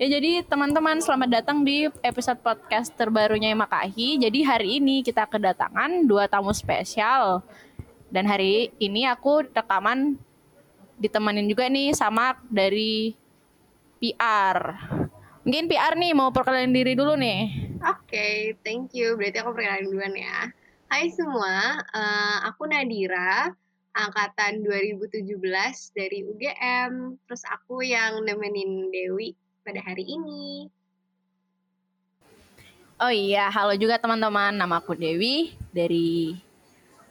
Ya jadi teman-teman selamat datang di episode podcast terbarunya Makahi. Jadi hari ini kita kedatangan dua tamu spesial. Dan hari ini aku rekaman ditemenin juga nih sama dari PR. Mungkin PR nih mau perkenalan diri dulu nih. Oke, okay, thank you. Berarti aku perkenalan duluan ya. Hai semua, uh, aku Nadira, angkatan 2017 dari UGM. Terus aku yang nemenin Dewi pada hari ini. Oh iya, halo juga teman-teman. Nama aku Dewi dari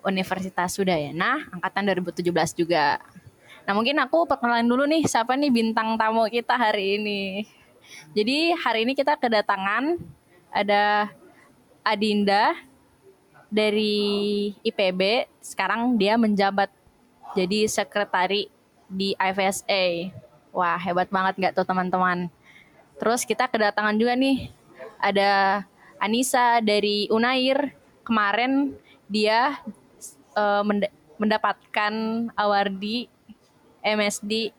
Universitas Sudayana, angkatan 2017 juga. Nah mungkin aku perkenalan dulu nih siapa nih bintang tamu kita hari ini. Jadi hari ini kita kedatangan ada Adinda dari IPB. Sekarang dia menjabat jadi sekretari di IFSA. Wah hebat banget nggak tuh teman-teman. Terus kita kedatangan juga nih ada Anissa dari Unair. Kemarin dia uh, mend mendapatkan awardi MSD.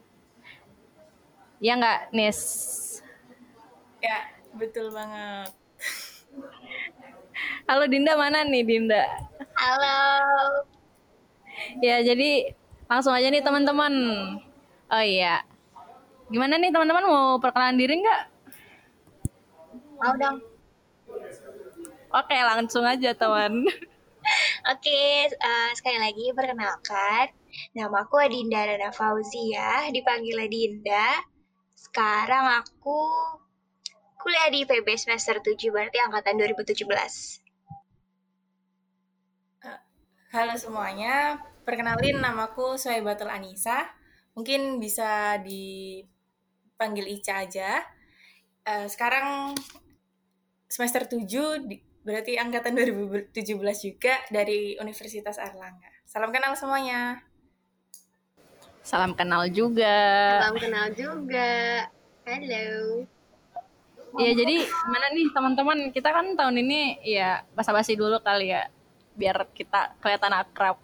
Ya nggak, Nis? Ya, betul banget. Halo Dinda, mana nih Dinda? Halo. Ya, jadi langsung aja nih teman-teman. Oh iya. Gimana nih teman-teman mau perkenalan diri nggak? Mau dong. Oke, langsung aja teman. Oke, uh, sekali lagi perkenalkan, nama aku Adinda Dana Fauzia, dipanggil Adinda. Sekarang aku kuliah di IPB semester 7, berarti angkatan 2017. Uh, halo semuanya, perkenalin namaku Suhaibatul Anissa. Mungkin bisa dipanggil Ica aja. Uh, sekarang semester 7 di, berarti angkatan 2017 juga dari Universitas Erlangga. Salam kenal semuanya. Salam kenal juga. Salam kenal juga. Halo. Ya jadi mana nih teman-teman kita kan tahun ini ya basa-basi dulu kali ya biar kita kelihatan akrab.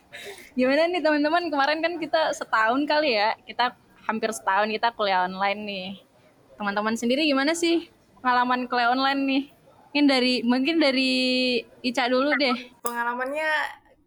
Gimana nih teman-teman kemarin kan kita setahun kali ya kita hampir setahun kita kuliah online nih. Teman-teman sendiri gimana sih pengalaman kuliah online nih? Mungkin dari mungkin dari Ica dulu deh. Pengalamannya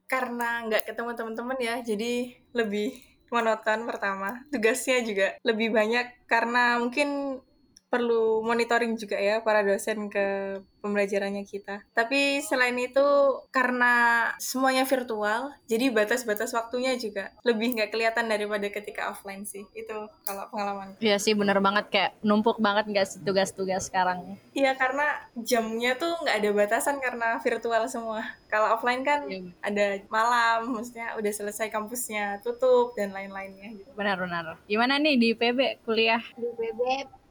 karena nggak ketemu teman-teman ya, jadi lebih monoton pertama. Tugasnya juga lebih banyak karena mungkin perlu monitoring juga ya para dosen ke pembelajarannya kita. Tapi selain itu karena semuanya virtual, jadi batas-batas waktunya juga lebih nggak kelihatan daripada ketika offline sih. Itu kalau pengalaman. Iya sih bener banget kayak numpuk banget nggak sih tugas-tugas sekarang. Iya karena jamnya tuh nggak ada batasan karena virtual semua. Kalau offline kan ya. ada malam, maksudnya udah selesai kampusnya tutup dan lain-lainnya. Gitu. Benar-benar. Gimana nih di PB kuliah? Di PB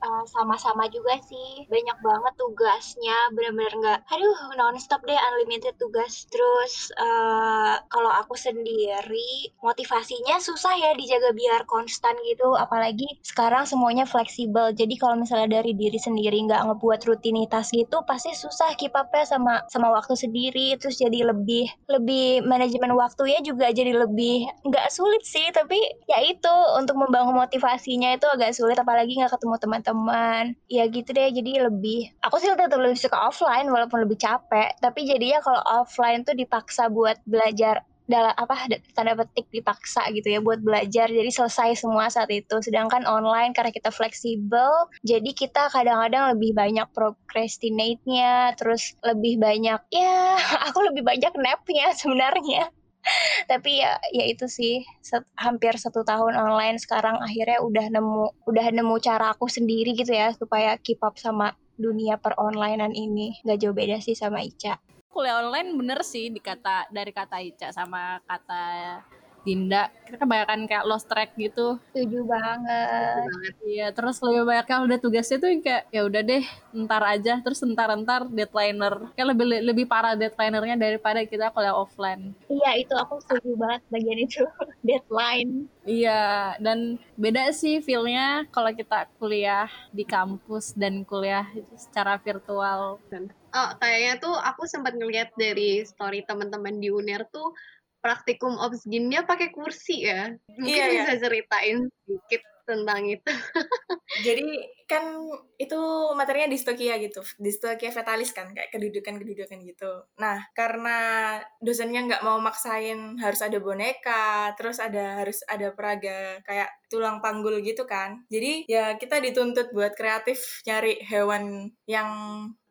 uh, sama-sama juga sih banyak banget tugasnya bener-bener nggak aduh nonstop deh unlimited tugas. Terus uh, kalau aku sendiri motivasinya susah ya dijaga biar konstan gitu apalagi sekarang semuanya fleksibel. Jadi kalau misalnya dari diri sendiri nggak ngebuat rutinitas gitu pasti susah keep up ya sama sama waktu sendiri. Terus jadi lebih lebih manajemen waktunya juga jadi lebih nggak sulit sih. Tapi ya itu untuk membangun motivasinya itu agak sulit apalagi nggak ketemu teman-teman. Teman ya gitu deh jadi lebih aku sih tetap lebih suka offline walaupun lebih capek tapi jadinya kalau offline tuh dipaksa buat belajar dalam apa tanda petik dipaksa gitu ya buat belajar jadi selesai semua saat itu. Sedangkan online karena kita fleksibel jadi kita kadang-kadang lebih banyak procrastinate-nya terus lebih banyak ya aku lebih banyak nap-nya sebenarnya. Tapi ya ya itu sih hampir satu tahun online sekarang akhirnya udah nemu udah nemu cara aku sendiri gitu ya supaya keep up sama dunia per onlinean ini. Nggak jauh beda sih sama Ica. Kuliah online bener sih dikata dari kata Ica sama kata Dinda. Kita kebanyakan kayak lost track gitu. Setuju banget. Iya terus lebih banyak kalau udah tugasnya tuh kayak ya udah deh ntar aja. Terus ntar ntar deadlineer. Kayak lebih lebih parah deadlinernya daripada kita kalau offline. Iya itu aku setuju banget bagian itu. Deadline. Iya dan beda sih feelnya kalau kita kuliah di kampus dan kuliah secara virtual. Oh kayaknya tuh aku sempat ngeliat dari story teman-teman di UNER tuh praktikum ops ginnya pakai kursi ya. Mungkin iya, bisa iya. ceritain sedikit. tentang itu. Jadi kan itu materinya distokia gitu, distokia fetalis kan, kayak kedudukan-kedudukan gitu. Nah, karena dosennya nggak mau maksain harus ada boneka, terus ada harus ada peraga kayak tulang panggul gitu kan. Jadi ya kita dituntut buat kreatif nyari hewan yang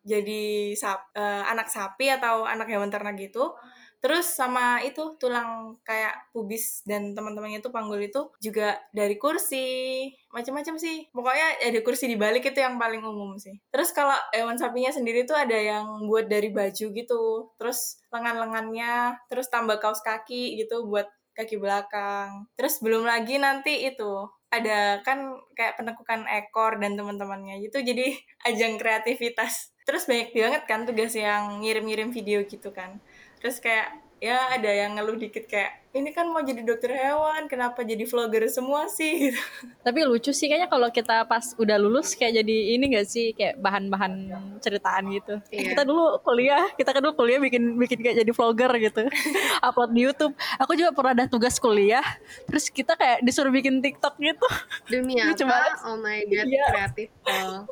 jadi sap, uh, anak sapi atau anak hewan ternak gitu Terus sama itu tulang kayak pubis dan teman-temannya itu panggul itu juga dari kursi, macam-macam sih. Pokoknya ada kursi di balik itu yang paling umum sih. Terus kalau hewan sapinya sendiri tuh ada yang buat dari baju gitu. Terus lengan-lengannya, terus tambah kaos kaki gitu buat kaki belakang. Terus belum lagi nanti itu ada kan kayak penekukan ekor dan teman-temannya gitu jadi ajang kreativitas terus banyak banget kan tugas yang ngirim-ngirim video gitu kan terus kayak ya ada yang ngeluh dikit kayak ini kan mau jadi dokter hewan kenapa jadi vlogger semua sih gitu. tapi lucu sih kayaknya kalau kita pas udah lulus kayak jadi ini gak sih kayak bahan-bahan ceritaan gitu iya. kita dulu kuliah kita kan dulu kuliah bikin bikin kayak jadi vlogger gitu upload di YouTube aku juga pernah ada tugas kuliah terus kita kayak disuruh bikin TikTok gitu demi apa oh my god yeah. kreatif oh.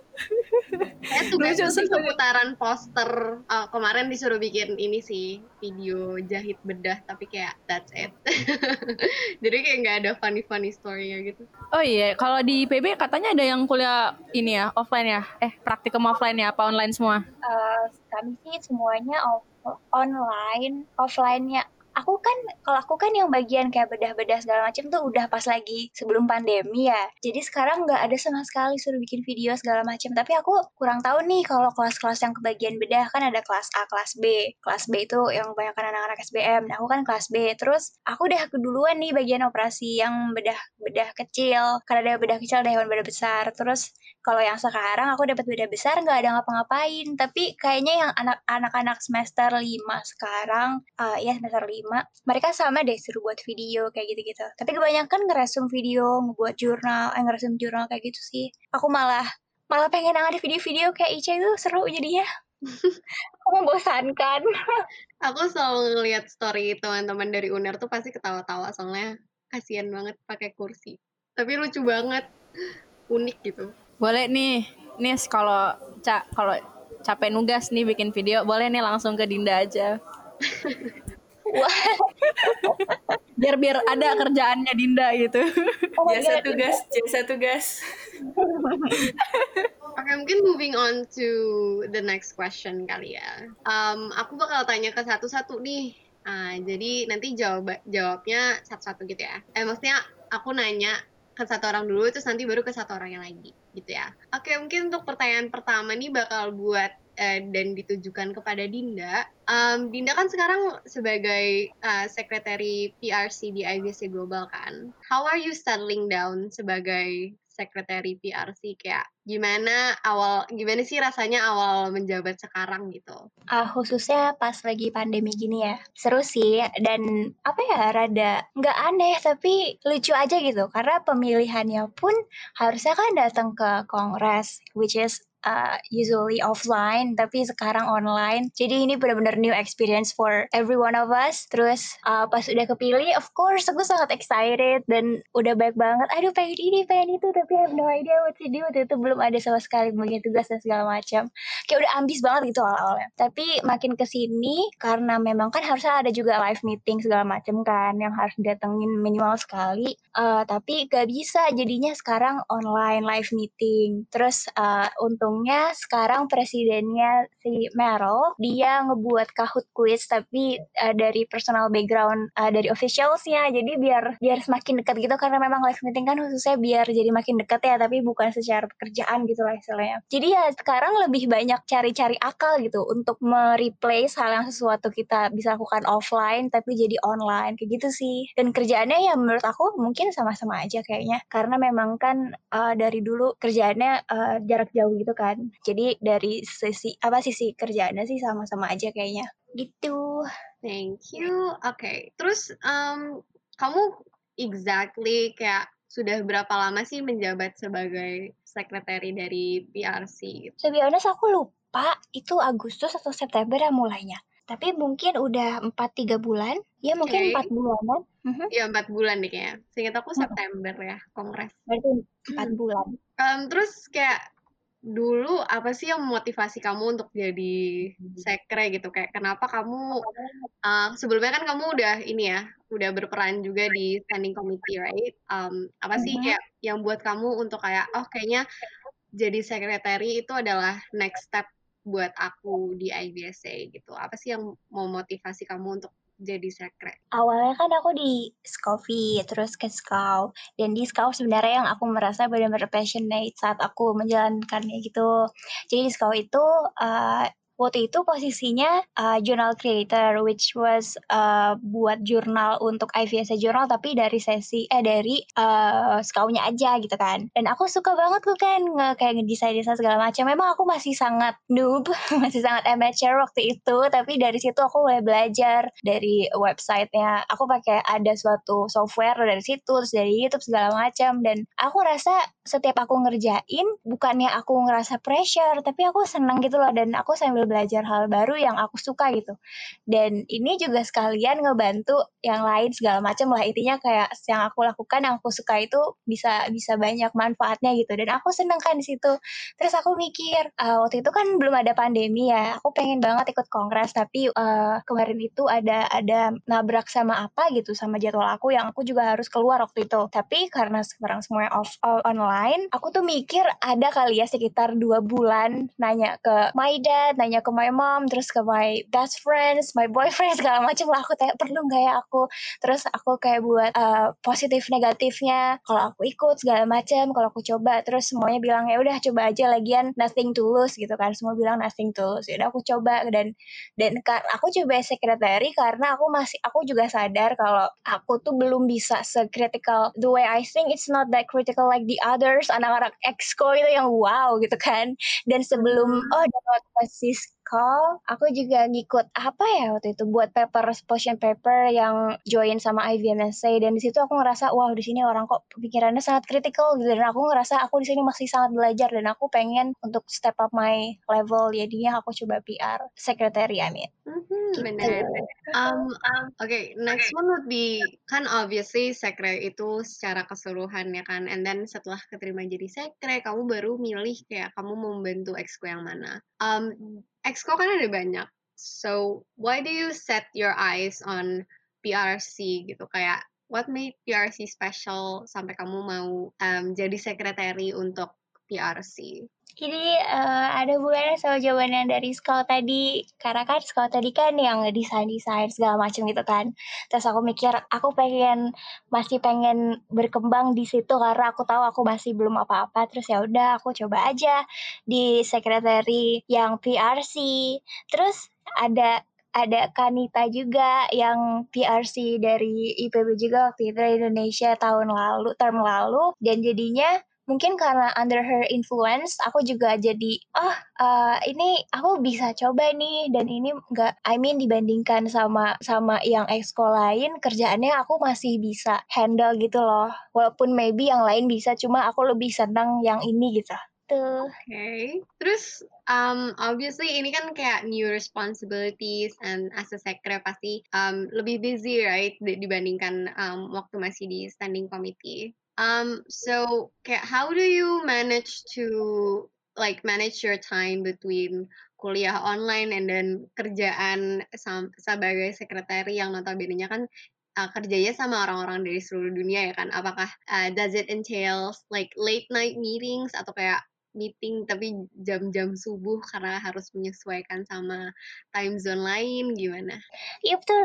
Saya tugasnya sih seputaran poster uh, kemarin disuruh bikin ini sih video jahit bedah tapi kayak that's it jadi kayak nggak ada funny funny story gitu. Oh iya kalau di PB katanya ada yang kuliah ini ya offline ya? Eh praktikum offline ya apa online semua? Uh, kami sih semuanya off online offline-nya aku kan kalau aku kan yang bagian kayak bedah-bedah segala macam tuh udah pas lagi sebelum pandemi ya. Jadi sekarang nggak ada sama sekali suruh bikin video segala macam. Tapi aku kurang tahu nih kalau kelas-kelas yang kebagian bedah kan ada kelas A, kelas B. Kelas B itu yang kebanyakan anak-anak SBM. Nah, aku kan kelas B. Terus aku udah keduluan nih bagian operasi yang bedah-bedah kecil. Karena ada bedah kecil ada hewan bedah besar. Terus kalau yang sekarang aku dapat beda besar nggak ada ngapa-ngapain. Tapi kayaknya yang anak-anak semester 5 sekarang uh, ya semester 5 mereka sama deh suruh buat video kayak gitu-gitu. Tapi kebanyakan ngeresum video ngebuat jurnal eh ngeresum jurnal kayak gitu sih. Aku malah malah pengen ada video-video kayak Ica itu seru jadinya. Aku membosankan. Aku selalu ngeliat story teman-teman dari UNER tuh pasti ketawa-tawa soalnya kasihan banget pakai kursi. Tapi lucu banget. Unik gitu boleh nih, nih kalau cak kalau capek nugas nih bikin video, boleh nih langsung ke Dinda aja. biar biar ada kerjaannya Dinda gitu. Oh jasa tugas, jasa tugas. Oke, okay, mungkin moving on to the next question kali ya. Um, aku bakal tanya ke satu-satu nih. Uh, jadi nanti jawab jawabnya satu-satu gitu ya. Eh maksudnya aku nanya ke satu orang dulu terus nanti baru ke satu orang yang lagi gitu ya. Oke, mungkin untuk pertanyaan pertama nih bakal buat uh, dan ditujukan kepada Dinda. Um, Dinda kan sekarang sebagai uh, sekretari PRC di IBC Global kan. How are you settling down sebagai sekretari PRC kayak gimana awal gimana sih rasanya awal menjabat sekarang gitu? Uh, khususnya pas lagi pandemi gini ya seru sih dan apa ya rada nggak aneh tapi lucu aja gitu karena pemilihannya pun harusnya kan datang ke kongres which is uh, usually offline tapi sekarang online. Jadi ini benar-benar new experience for every one of us. Terus uh, pas udah kepilih of course aku sangat excited dan udah baik banget aduh pengen ini pengen itu tapi I have no idea what to do. Waktu itu belum ada sama sekali bagian tugas dan segala macam. Kayak udah ambis banget gitu awal-awalnya. Tapi makin ke sini karena memang kan harusnya ada juga live meeting segala macam kan yang harus datengin minimal sekali uh, tapi gak bisa jadinya sekarang online live meeting. Terus uh, untuk untungnya sekarang presidennya si Meryl dia ngebuat Kahoot! Quiz tapi uh, dari personal background uh, dari officialsnya. Jadi biar biar semakin dekat gitu karena memang live meeting kan khususnya biar jadi makin dekat ya tapi bukan secara pekerjaan gitu lah istilahnya. Jadi ya sekarang lebih banyak cari-cari akal gitu untuk mereplace hal yang sesuatu kita bisa lakukan offline tapi jadi online. Kayak gitu sih. Dan kerjaannya ya menurut aku mungkin sama-sama aja kayaknya. Karena memang kan uh, dari dulu kerjaannya uh, jarak jauh gitu kan. Jadi dari sisi apa sisi kerjaannya sih sama-sama aja kayaknya. Gitu. Thank you. Oke. Okay. Terus um, kamu exactly kayak sudah berapa lama sih menjabat sebagai sekretari dari PRC? Sebenarnya aku lupa itu Agustus atau September ya mulainya. tapi mungkin udah empat tiga bulan. Ya mungkin Oke. empat bulanan. Mhm. Ya empat bulan deh kayaknya. Seingat aku September ya kongres. Berarti empat bulan. Em, terus kayak dulu apa sih yang memotivasi kamu untuk jadi sekre gitu? Kayak kenapa kamu uh, sebelumnya kan kamu udah ini ya, udah berperan juga di standing committee, right? Um, apa sih Mhm. kayak yang buat kamu untuk kayak oh kayaknya jadi sekretari itu adalah next step buat aku di IBSA gitu. Apa sih yang memotivasi kamu untuk jadi sekre? Awalnya kan aku di Scofi, terus ke Scout. Dan di Scout sebenarnya yang aku merasa benar-benar passionate saat aku menjalankannya gitu. Jadi di Scout itu uh, waktu itu posisinya uh, journal creator, which was uh, buat jurnal untuk IVSA Journal, tapi dari sesi eh dari uh, Scout-nya aja gitu kan. Dan aku suka banget tuh kan nge kayak ngedesain-desain segala macam. Memang aku masih sangat noob, masih sangat amateur waktu itu, tapi dari situ aku mulai belajar dari websitenya. Aku pakai ada suatu software dari situ, terus dari YouTube segala macam. Dan aku rasa setiap aku ngerjain, bukannya aku ngerasa pressure, tapi aku senang gitu loh. Dan aku sambil belajar hal baru yang aku suka gitu. Dan ini juga sekalian ngebantu yang lain segala macam lah. Intinya kayak yang aku lakukan, yang aku suka itu bisa bisa banyak manfaatnya gitu. Dan aku seneng kan di situ. Terus aku mikir, uh, waktu itu kan belum ada pandemi ya. Aku pengen banget ikut kongres, tapi uh, kemarin itu ada ada nabrak sama apa gitu sama jadwal aku yang aku juga harus keluar waktu itu. Tapi karena sekarang semuanya off all online, aku tuh mikir ada kali ya sekitar dua bulan nanya ke dad, nanya ke my mom, terus ke my best friends, my boyfriend segala macam lah. Aku kayak perlu nggak ya aku? Terus aku kayak buat uh, positif negatifnya. Kalau aku ikut segala macam, kalau aku coba, terus semuanya bilang ya udah coba aja lagian nothing to lose gitu kan. Semua bilang nothing to lose. Ya udah aku coba dan dan aku coba sekretari karena aku masih aku juga sadar kalau aku tuh belum bisa sekritical the way I think it's not that critical like the others anak-anak exco itu yang wow gitu kan dan sebelum oh dapat basis call, aku juga ngikut apa ya waktu itu buat paper position paper yang join sama IVMSA dan di situ aku ngerasa wow di sini orang kok pikirannya sangat kritikal gitu dan aku ngerasa aku di sini masih sangat belajar dan aku pengen untuk step up my level jadinya aku coba PR secretary I mean. Hmm, benar. Um, um, Oke, okay, next one would be kan obviously sekre itu secara keseluruhan ya kan, and then setelah keterima jadi sekre, kamu baru milih kayak kamu mau membantu exco yang mana. Um, exco kan ada banyak, so why do you set your eyes on PRC gitu? Kayak what made PRC special sampai kamu mau um, jadi sekretari untuk PRC? Jadi uh, ada bulannya sama jawaban dari sekolah tadi. Karena kan sekolah tadi kan yang desain desain segala macam gitu kan. Terus aku mikir aku pengen masih pengen berkembang di situ karena aku tahu aku masih belum apa-apa. Terus ya udah aku coba aja di sekretari yang PRC terus ada ada Kanita juga yang PRC dari IPB juga waktu itu Indonesia tahun lalu term lalu. Dan jadinya mungkin karena under her influence aku juga jadi oh uh, ini aku bisa coba nih dan ini enggak I mean dibandingkan sama sama yang exco lain kerjaannya aku masih bisa handle gitu loh walaupun maybe yang lain bisa cuma aku lebih senang yang ini gitu Oke, okay. terus um, obviously ini kan kayak new responsibilities and as a sekre pasti um, lebih busy right dibandingkan um, waktu masih di standing committee. Um, so kayak how do you manage to like manage your time between kuliah online and then kerjaan sebagai sekretari yang notabene-nya kan uh, kerjanya sama orang-orang dari seluruh dunia ya kan? Apakah uh, does it entail like late night meetings atau kayak meeting tapi jam-jam subuh karena harus menyesuaikan sama time zone lain gimana? Iya betul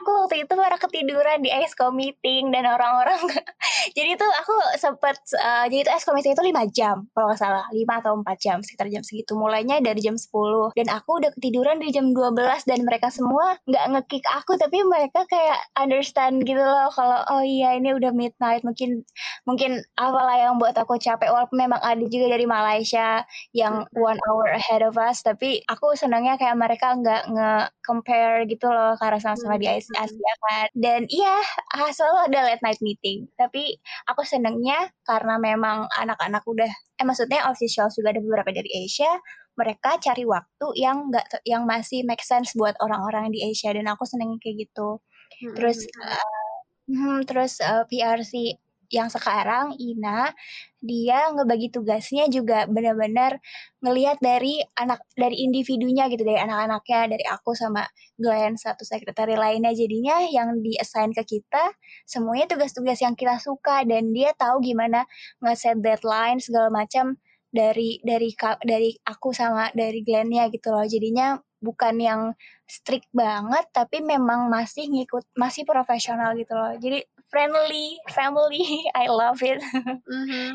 Aku waktu itu baru ketiduran di exco meeting dan orang-orang jadi tuh aku sempet uh, jadi itu exco meeting itu 5 jam kalau nggak salah. 5 atau 4 jam sekitar jam segitu. Mulainya dari jam 10 dan aku udah ketiduran di jam 12 dan mereka semua nggak ngekick aku tapi mereka kayak understand gitu loh kalau oh iya ini udah midnight. Mungkin mungkin apalah yang buat aku capek walaupun memang ada juga dari Malaysia yang one hour ahead of us tapi aku senangnya kayak mereka nggak nge-compare gitu loh karena sama-sama di Asia kan. Dan iya selalu ada late night meeting. Tapi aku senangnya karena memang anak-anak udah eh maksudnya official juga ada beberapa dari Asia mereka cari waktu yang nggak yang masih make sense buat orang-orang di Asia. Dan aku seneng kayak gitu. Terus uh, terus uh, PRC yang sekarang Ina dia ngebagi tugasnya juga benar-benar ngelihat dari anak dari individunya gitu dari anak-anaknya dari aku sama Glenn satu sekretari lainnya. Jadinya yang diassign ke kita semuanya tugas-tugas yang kita suka dan dia tahu gimana nge-set deadline segala macam dari dari dari aku sama dari Glennnya gitu loh. Jadinya bukan yang strict banget tapi memang masih ngikut masih profesional gitu loh. Jadi friendly family I love it mm-hmm.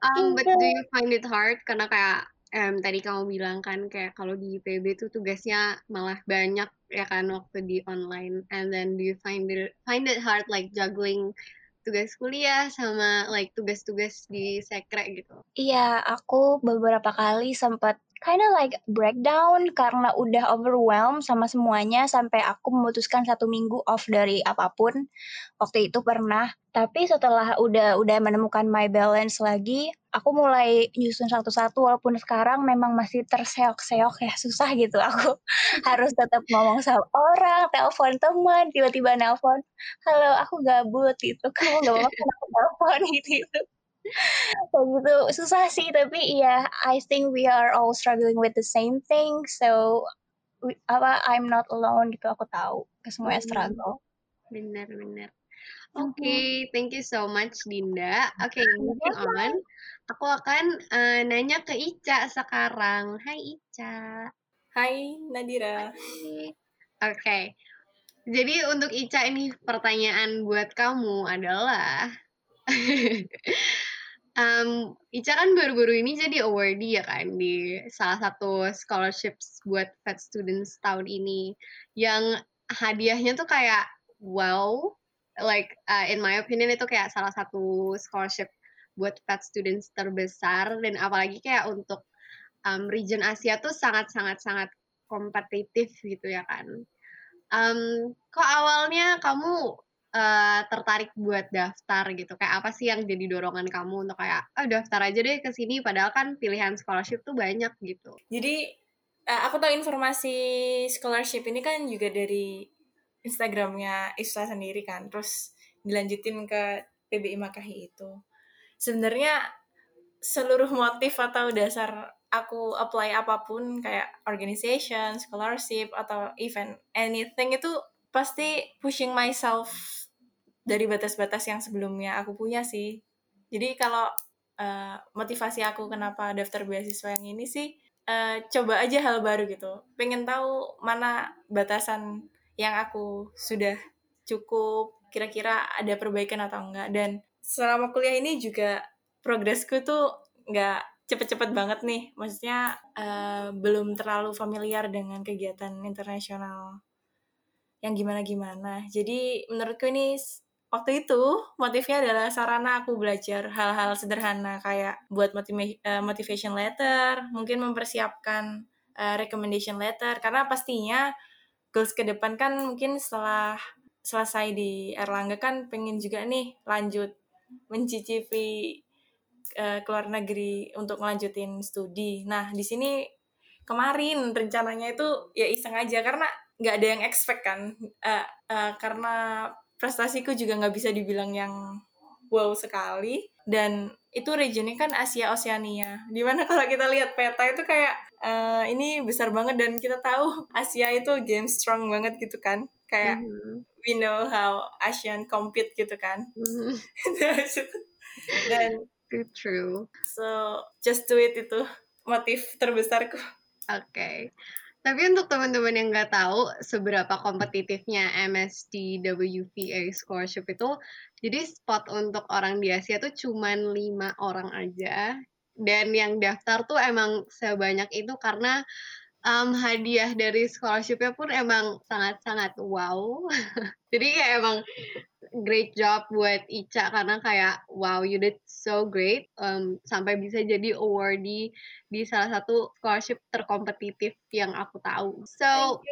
um, but do you find it hard karena kayak um, tadi kamu bilang kan kayak kalau di IPB tuh tugasnya malah banyak ya kan waktu di online and then do you find it find it hard like juggling tugas kuliah sama like tugas-tugas di sekre gitu. Iya, aku beberapa kali sempat kind of like breakdown karena udah overwhelmed sama semuanya sampai aku memutuskan satu minggu off dari apa pun. Waktu itu pernah tapi setelah udah udah menemukan my balance lagi aku mulai nyusun satu-satu walaupun sekarang memang masih terseok-seok ya susah gitu. Aku harus tetap ngomong sama orang telepon teman tiba-tiba nelpon halo aku gabut gitu. Kamu gak apa-apa aku telepon gitu, gitu kayak gitu susah sih tapi ya I think we are all struggling with the same thing so we, apa I'm not alone gitu aku tahu ke semuanya hmm. struggle benar benar Oke, okay, thank you so much Dinda. Oke, okay, moving on. Aku akan uh, nanya ke Ica sekarang. Hai Ica. Hai Nadira. Oke. Okay. Jadi untuk Ica ini pertanyaan buat kamu adalah um, Ica kan baru-baru ini jadi awardee ya kan di salah satu scholarships buat Fed Students tahun ini. Yang hadiahnya tuh kayak wow like uh, in my opinion itu kayak salah satu scholarship buat Fed Students terbesar. Dan apalagi kayak untuk um, region Asia tuh sangat-sangat-sangat kompetitif gitu ya kan. Um, kok awalnya kamu uh, tertarik buat daftar gitu? Kayak apa sih yang jadi dorongan kamu untuk kayak, oh daftar aja deh ke sini padahal kan pilihan scholarship tuh banyak gitu. Jadi uh, aku tahu informasi scholarship ini kan juga dari Instagramnya Isla sendiri kan, terus dilanjutin ke PBI Makahi itu. Sebenarnya seluruh motif atau dasar aku apply apa pun kayak organization, scholarship atau event anything itu pasti pushing myself dari batas-batas yang sebelumnya aku punya sih. Jadi kalau uh, motivasi aku kenapa daftar beasiswa yang ini sih uh, coba aja hal baru gitu. Pengen tahu mana batasan yang aku sudah cukup kira-kira ada perbaikan atau enggak dan selama kuliah ini juga progresku tuh nggak cepet-cepet banget nih maksudnya uh, belum terlalu familiar dengan kegiatan internasional yang gimana-gimana jadi menurutku ini waktu itu motifnya adalah sarana aku belajar hal-hal sederhana kayak buat eh, motivation letter, mungkin mempersiapkan uh, recommendation letter karena pastinya goals ke depan kan mungkin setelah selesai di Erlangga kan pengen juga nih lanjut mencicipi uh, ke luar negeri untuk melanjutin studi. Nah, di sini kemarin rencananya itu ya iseng aja karena nggak ada yang expect kan uh, uh, karena prestasiku juga nggak bisa dibilang yang wow sekali dan itu regionnya kan Asia Oceania di mana kalau kita lihat peta itu kayak uh, ini besar banget dan kita tahu Asia itu game strong banget gitu kan kayak mm -hmm. we know how Asian compete gitu kan mm -hmm. dan true so just do it itu motif terbesarku oke okay. Tapi untuk teman-teman yang nggak tahu seberapa kompetitifnya MSDWVA scholarship itu, jadi spot untuk orang di Asia tuh cuma lima orang aja. Dan yang daftar tuh emang sebanyak itu karena um, hadiah dari scholarshipnya pun emang sangat-sangat wow. jadi kayak emang great job buat Ica karena kayak wow you did so great um, sampai bisa jadi awardee di salah satu scholarship terkompetitif yang aku tahu. So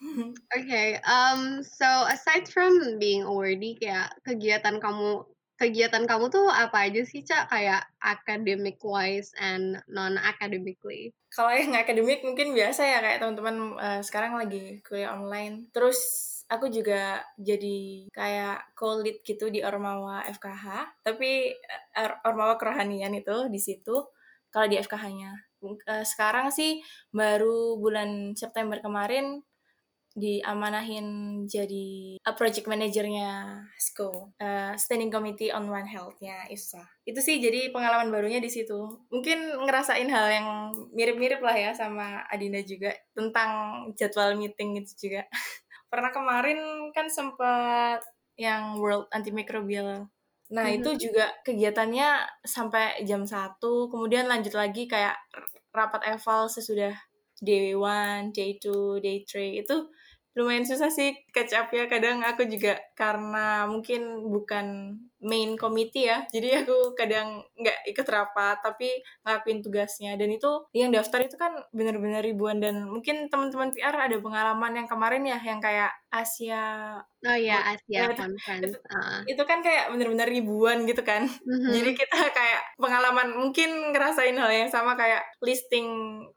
okay, um, so aside from being awardee kayak kegiatan kamu kegiatan kamu tuh apa aja sih, Cak? Kayak academic wise and non-academically? Kalau yang akademik mungkin biasa ya kayak teman-teman uh, sekarang lagi kuliah online. Terus aku juga jadi kayak co-lead gitu di Ormawa FKH, tapi uh, Ormawa Kerohanian itu di situ kalau di FKH-nya. Uh, sekarang sih baru bulan September kemarin diamanahin jadi a project manajernya SCO, uh, Standing Committee on One Health-nya ISA. Itu sih jadi pengalaman barunya di situ. Mungkin ngerasain hal yang mirip-mirip lah ya sama Adinda juga tentang jadwal meeting itu juga. Pernah kemarin kan sempat yang World Antimicrobial Nah, mm -hmm. itu juga kegiatannya sampai jam 1, kemudian lanjut lagi kayak rapat eval sesudah day 1, day 2, day 3. Itu lumayan susah sih catch up ya kadang aku juga karena mungkin bukan main committee ya jadi aku kadang nggak ikut rapat tapi ngelakuin tugasnya dan itu yang daftar itu kan bener-bener ribuan dan mungkin teman-teman PR ada pengalaman yang kemarin ya yang kayak Asia oh ya Asia ya, Conference itu, uh. itu kan kayak bener-bener ribuan gitu kan mm-hmm. jadi kita kayak pengalaman mungkin ngerasain hal yang sama kayak listing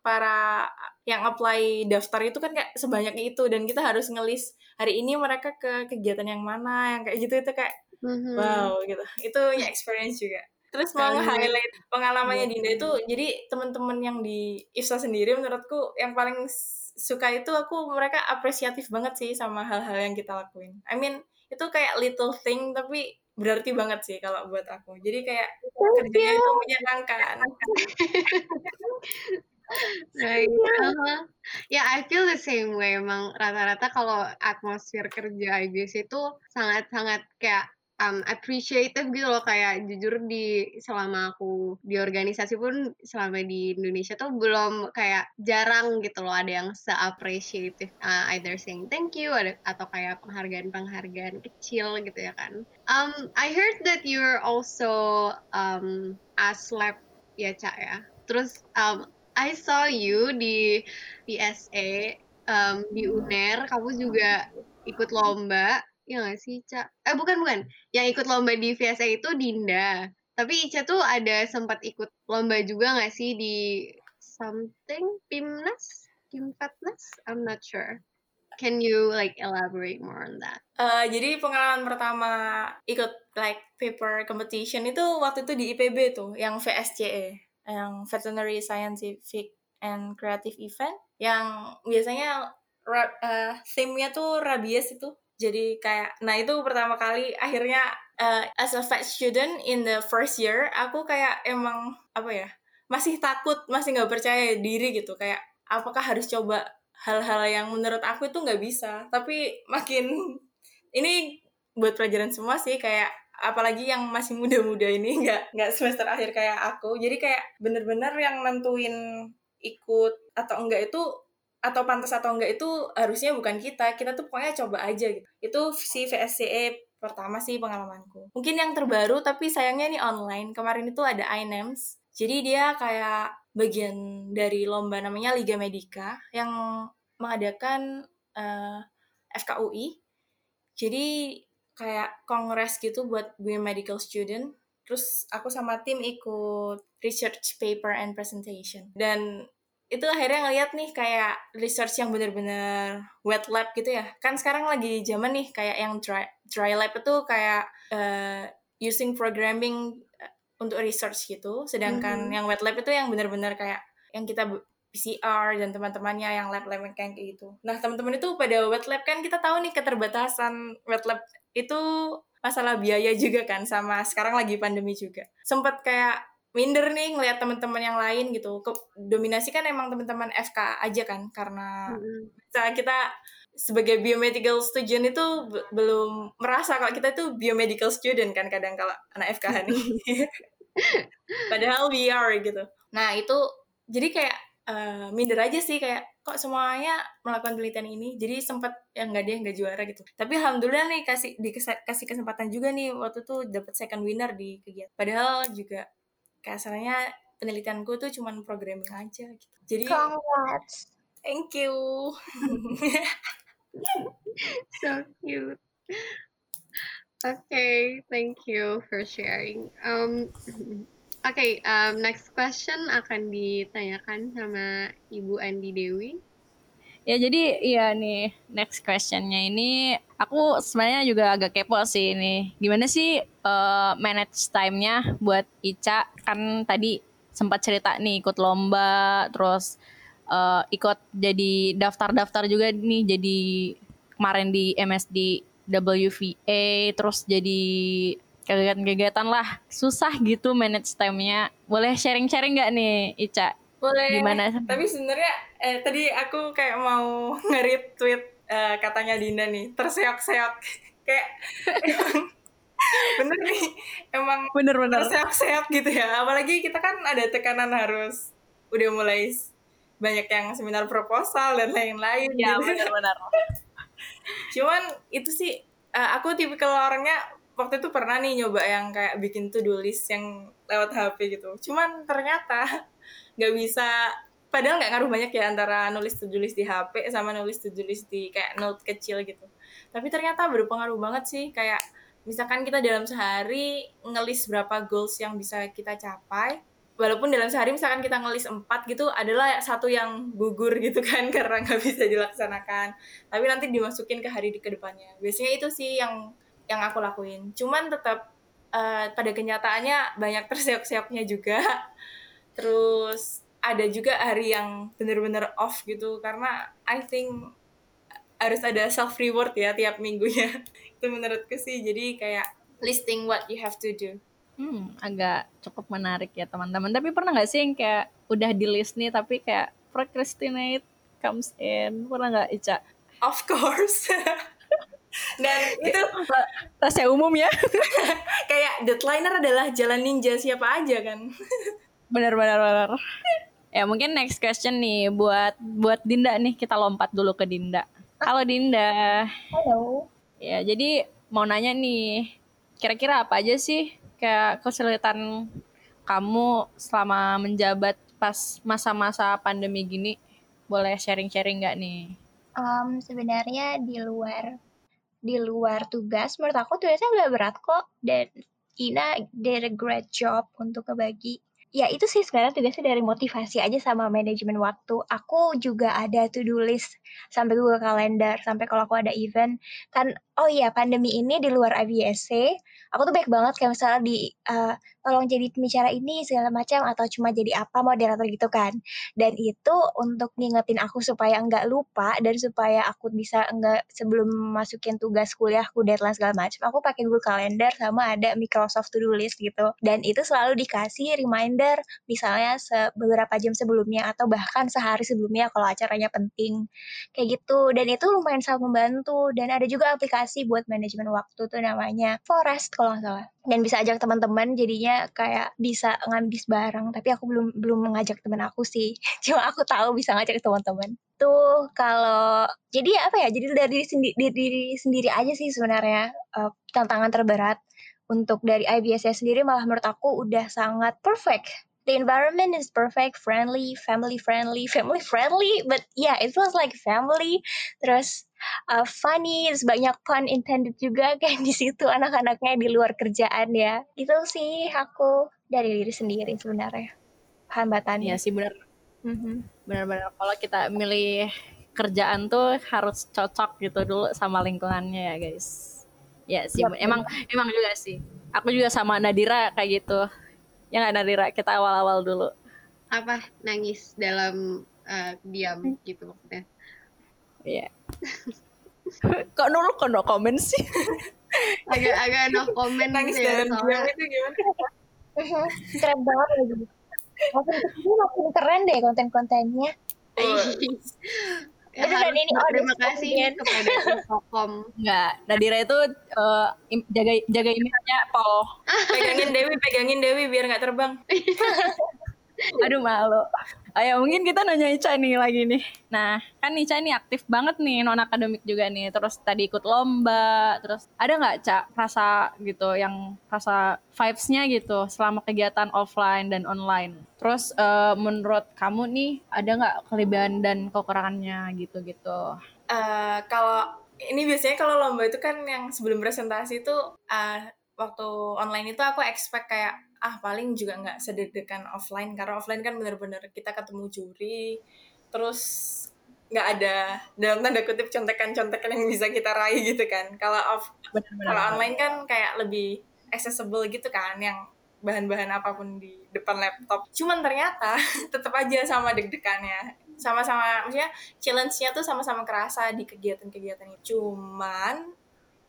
para yang apply daftar itu kan kayak sebanyak itu dan kita harus ngelis hari ini mereka ke kegiatan yang mana yang kayak gitu itu kayak mm-hmm. wow gitu. Itu ya experience juga. Terus mau nge-highlight pengalamannya Dinda itu jadi teman-teman yang di IFSA sendiri menurutku yang paling suka itu aku mereka apresiatif banget sih sama hal-hal yang kita lakuin. I mean itu kayak little thing tapi berarti banget sih kalau buat aku. Jadi kayak kerjanya itu menyenangkan Right. Uh-huh. Ya, yeah, I feel the same way. Emang rata-rata kalau atmosfer kerja IBS itu sangat-sangat kayak um, appreciative gitu loh kayak jujur di selama aku di organisasi pun selama di Indonesia tuh belum kayak jarang gitu loh ada yang se-appreciative uh, either saying thank you ada, atau kayak penghargaan-penghargaan kecil gitu ya kan. Um, I heard that you're also um, ASLab ya Cak ya. Terus um, I saw you di PSA um, di UNER, kamu juga ikut lomba, ya nggak sih, Ca? Eh bukan bukan, yang ikut lomba di VSA itu Dinda. Tapi Ica tuh ada sempat ikut lomba juga nggak sih di something Pimnas, Pimpatnas? I'm not sure. Can you like elaborate more on that? Uh, jadi pengalaman pertama ikut like paper competition itu waktu itu di IPB tuh, yang VSCE yang veterinary scientific and creative event yang biasanya uh, theme-nya tuh rabies itu. Jadi kayak nah itu pertama kali akhirnya uh, as a vet student in the first year aku kayak emang apa ya masih takut masih nggak percaya diri gitu. Kayak apakah harus coba hal-hal yang menurut aku itu nggak bisa. Tapi makin ini buat pelajaran semua sih kayak apalagi yang masih muda-muda ini nggak nggak semester akhir kayak aku. Jadi kayak bener-bener yang nentuin ikut atau enggak itu atau pantas atau enggak itu harusnya bukan kita. Kita tuh pokoknya coba aja gitu. Itu si VSCE pertama sih pengalamanku. Mungkin yang terbaru tapi sayangnya ini online. Kemarin itu ada INEMS jadi dia kayak bagian dari lomba namanya Liga Medika yang mengadakan uh, eh, FKUI jadi kayak kongres gitu buat biomedical student. Terus aku sama tim ikut research paper and presentation. Dan itu akhirnya ngeliat nih kayak research yang bener-bener wet lab gitu ya. Kan sekarang lagi zaman nih kayak yang dry, dry lab itu kayak uh, using programming eh, untuk research gitu. Sedangkan mm -hmm. yang wet lab itu yang bener-bener kayak yang kita PCR dan teman-temannya yang lab-lab kayak gitu. Nah, teman-teman itu pada wet lab kan kita tahu nih keterbatasan wet lab itu masalah biaya juga kan sama sekarang lagi pandemi juga. Sempat kayak minder nih ngelihat teman-teman yang lain gitu. Ke, dominasi kan emang teman-teman FK aja kan karena hmm. kita sebagai biomedical student itu belum merasa kalau kita itu biomedical student kan kadang kalau anak FK nih. Padahal we are gitu. Nah, itu jadi kayak uh, minder aja sih kayak kok semuanya melakukan penelitian ini? Jadi sempat yang nggak dia nggak juara gitu. Tapi alhamdulillah nih kasih dikasih kesempatan juga nih waktu tuh dapat second winner di kegiatan. Padahal juga kasarnya penelitianku tuh cuma programming aja gitu. Jadi congrats. Thank you. So cute. Okay, thank you for sharing. Um, okay, um, next question akan ditanyakan sama Ibu Andi Dewi. Ya jadi iya nih next questionnya ini aku sebenarnya juga agak kepo sih ini gimana sih uh, manage time-nya buat Ica kan tadi sempat cerita nih ikut lomba terus uh, ikut jadi daftar-daftar juga nih jadi kemarin di MSD WVA terus jadi kegiatan-kegiatan lah susah gitu manage time-nya boleh sharing-sharing nggak nih Ica boleh. Gimana? Tapi sebenarnya eh, tadi aku kayak mau nge-retweet eh, katanya Dinda nih, terseok-seok. kayak emang bener nih, emang bener-bener terseok-seok gitu ya. Apalagi kita kan ada tekanan harus udah mulai banyak yang seminar proposal dan lain-lain. Ya gitu. benar-benar. Cuman itu sih uh, aku tipikal orangnya waktu itu pernah nih nyoba yang kayak bikin to-do list yang lewat HP gitu. Cuman ternyata nggak bisa. Padahal nggak ngaruh banyak ya antara nulis to-do list di HP sama nulis to-do list di kayak note kecil gitu. Tapi ternyata berpengaruh banget sih. Kayak misalkan kita dalam sehari ngelis berapa goals yang bisa kita capai. Walaupun dalam sehari misalkan kita ngelis empat gitu adalah satu yang gugur gitu kan karena nggak bisa dilaksanakan. Tapi nanti dimasukin ke hari di ke depannya biasanya itu sih yang yang aku lakuin cuman tetap uh, pada kenyataannya banyak terseok-seoknya juga terus ada juga hari yang bener-bener off gitu karena I think harus ada self reward ya tiap minggunya itu menurutku sih jadi kayak listing what you have to do Hmm, agak cukup menarik ya teman-teman. Tapi pernah nggak sih yang kayak udah di list nih tapi kayak procrastinate comes in? Pernah nggak Ica? Of course. Dan itu rahasia umum ya. kayak deadlineer adalah jalan ninja siapa aja kan. Benar-benar benar. Ya mungkin next question nih buat buat Dinda nih kita lompat dulu ke Dinda. Halo Dinda. Halo. Ya jadi mau nanya nih kira-kira apa aja sih kayak kesulitan kamu selama menjabat pas masa-masa pandemi gini? Boleh sharing-sharing nggak nih? Um, sebenarnya di luar di luar tugas, menurut aku tugasnya nggak berat kok. Dan Ina did a great job untuk kebagi ya itu sih sebenarnya tugasnya dari motivasi aja sama manajemen waktu. Aku juga ada to-do list sampai Google Calendar, sampai kalau aku ada event. Kan, oh iya pandemi ini di luar IBSC, aku tuh baik banget kayak misalnya di uh, tolong jadi pembicara ini segala macam atau cuma jadi apa moderator gitu kan. Dan itu untuk ngingetin aku supaya enggak lupa dan supaya aku bisa enggak sebelum masukin tugas kuliahku deadline segala macam, aku pakai Google Calendar sama ada Microsoft To-do List gitu. Dan itu selalu dikasih reminder misalnya beberapa jam sebelumnya atau bahkan sehari sebelumnya kalau acaranya penting. Kayak gitu. Dan itu lumayan sangat membantu dan ada juga aplikasi buat manajemen waktu tuh namanya Forest kalau nggak salah dan bisa ajak teman-teman jadinya kayak bisa ngabis bareng tapi aku belum belum mengajak teman aku sih cuma aku tahu bisa ngajak teman-teman tuh kalau jadi apa ya jadi dari diri sendiri diri sendiri aja sih sebenarnya uh, tantangan terberat untuk dari IBS sendiri malah menurut aku udah sangat perfect the environment is perfect, friendly, family friendly, family friendly, but yeah, it feels like family. Terus uh, funny, terus banyak fun intended juga kayak di situ anak-anaknya di luar kerjaan ya. Gitu sih aku dari diri sendiri sebenarnya hambatannya. Iya sih benar. Mm-hmm. Benar-benar kalau kita milih kerjaan tuh harus cocok gitu dulu sama lingkungannya ya guys. Ya sih, ya, emang emang juga sih. Aku juga sama Nadira kayak gitu Ya nggak Nadira, kita awal-awal dulu. Apa? Nangis dalam uh, diam gitu maksudnya. Iya. kok nol kok no komen sih? Agak-agak no komen Nangis ya, dalam diam itu gimana? keren banget lagi. Makin ke sini makin keren deh konten-kontennya. Ya, dan ini oh, terima kasih kepada Infocom. Enggak, Nadira itu uh, jaga jaga image-nya Paul. pegangin Dewi, pegangin Dewi biar nggak terbang. Aduh malu. Ayo mungkin kita nanya Ica nih lagi nih. Nah kan Ica ini aktif banget nih non akademik juga nih. Terus tadi ikut lomba. Terus ada nggak Cak rasa gitu yang rasa vibes-nya gitu selama kegiatan offline dan online. Terus uh, menurut kamu nih ada nggak kelebihan dan kekurangannya gitu-gitu? Uh, kalau ini biasanya kalau lomba itu kan yang sebelum presentasi itu uh, waktu online itu aku expect kayak ah paling juga nggak sedek-dekan offline karena offline kan bener-bener kita ketemu juri terus nggak ada dalam tanda kutip contekan-contekan yang bisa kita raih gitu kan. Kalau off kalau online kan kayak lebih accessible gitu kan yang bahan-bahan apa pun di depan laptop. Cuman ternyata tetap aja sama deg-degannya. Sama-sama maksudnya challenge-nya tuh sama-sama kerasa di kegiatan-kegiatan itu cuman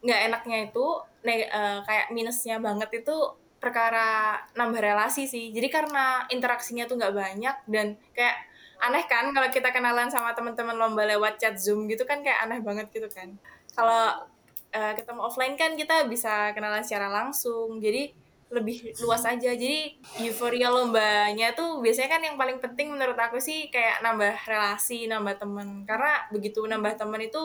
nggak enaknya itu uh, kayak minusnya banget itu perkara nambah relasi sih. Jadi karena interaksinya tuh nggak banyak dan kayak aneh kan kalau kita kenalan sama teman-teman lomba lewat chat zoom gitu kan kayak aneh banget gitu kan. Kalau uh, ketemu offline kan kita bisa kenalan secara langsung. Jadi lebih luas aja. Jadi euforia lombanya tuh biasanya kan yang paling penting menurut aku sih kayak nambah relasi nambah temen karena begitu nambah temen itu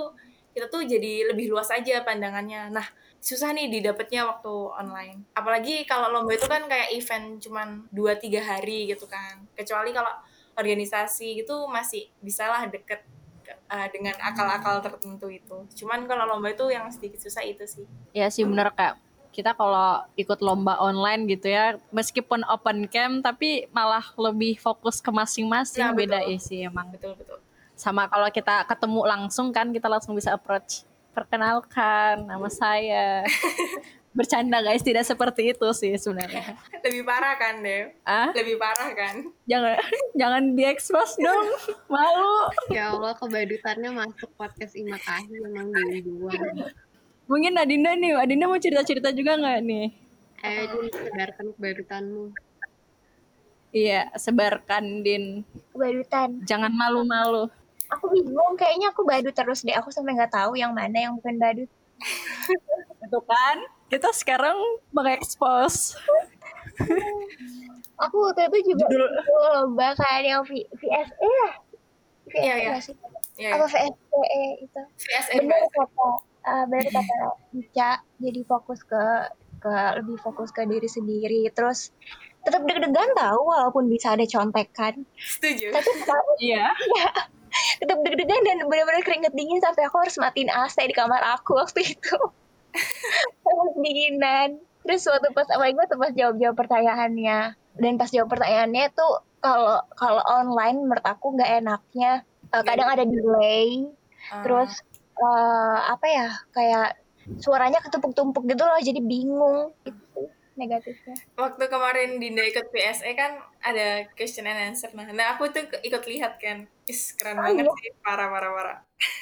kita tuh jadi lebih luas aja pandangannya. Nah susah nih didapetnya waktu online apalagi kalau lomba itu kan kayak event cuman 2-3 hari gitu kan kecuali kalau organisasi itu masih bisalah deket uh, dengan akal-akal tertentu itu. Cuman kalau lomba itu yang sedikit susah itu sih. Ya sih bener kak. Kita kalau ikut lomba online gitu ya, meskipun open cam tapi malah lebih fokus ke masing-masing. Ya, beda ya sih emang. Betul betul. Sama kalau kita ketemu langsung kan kita langsung bisa approach. Perkenalkan nama saya. bercanda guys tidak seperti itu sih sebenarnya. Lebih parah kan deh ah? Lebih parah kan? Jangan jangan diekspos dong. Malu. Ya Allah kebadutannya masuk podcast Imakahi emang dari dua mungkin Adinda nih Adinda mau cerita cerita juga nggak nih? Eh Din sebarkan kebadutanmu. Iya sebarkan Din. Kebadutan. Jangan malu-malu aku bingung kayaknya aku badut terus deh. Aku sampai nggak tahu yang mana yang bukan badut itu kan kita sekarang mengekspos. Aku waktu itu juga Judul... lomba kayak yang v VSE ya iya iya. yeah, apa VSE itu? VSE benar kata uh, benar kata Ica jadi fokus ke ke lebih fokus ke diri sendiri. Terus tetap deg-degan tahu walaupun bisa ada contekan. Setuju. Tapi iya. Ya, tetap deg-degan dan benar-benar keringet dingin sampai aku harus matiin AC di kamar aku waktu itu. Dinginan. Terus waktu pas apa gue tuh pas jawab jawab pertanyaannya. Dan pas jawab pertanyaannya tuh kalau kalau online menurut aku nggak enaknya. Uh, kadang ada delay. Uh. terus uh, apa ya kayak suaranya ketumpuk-tumpuk gitu loh jadi bingung. gitu negatifnya. Waktu kemarin Dinda ikut PSE kan ada question and answer. Nah, nah aku tuh ikut lihat kan. Is keren oh, banget iya. sih, parah parah parah.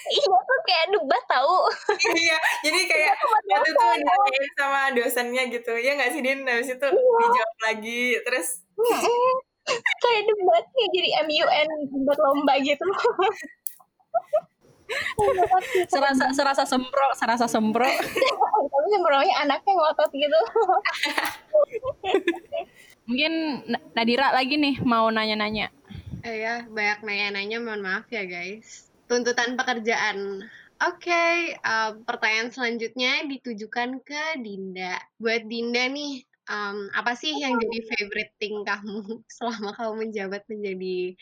Iya tuh kayak debat tahu. iya, jadi kayak waktu itu ditanyain sama dosennya gitu. Ya nggak sih Din? Habis itu iya. dijawab lagi terus kayak debatnya jadi MUN debat lomba gitu. serasa serasa sempro serasa sempro tapi sempro-nya anaknya ngotot gitu. Mungkin Nadira lagi nih mau nanya-nanya. Eh ya banyak nanya-nanya mohon maaf ya guys. Tuntutan pekerjaan. Oke, okay, uh, pertanyaan selanjutnya ditujukan ke Dinda. Buat Dinda nih, um, apa sih yang jadi favorite thing kamu selama kamu menjabat menjadi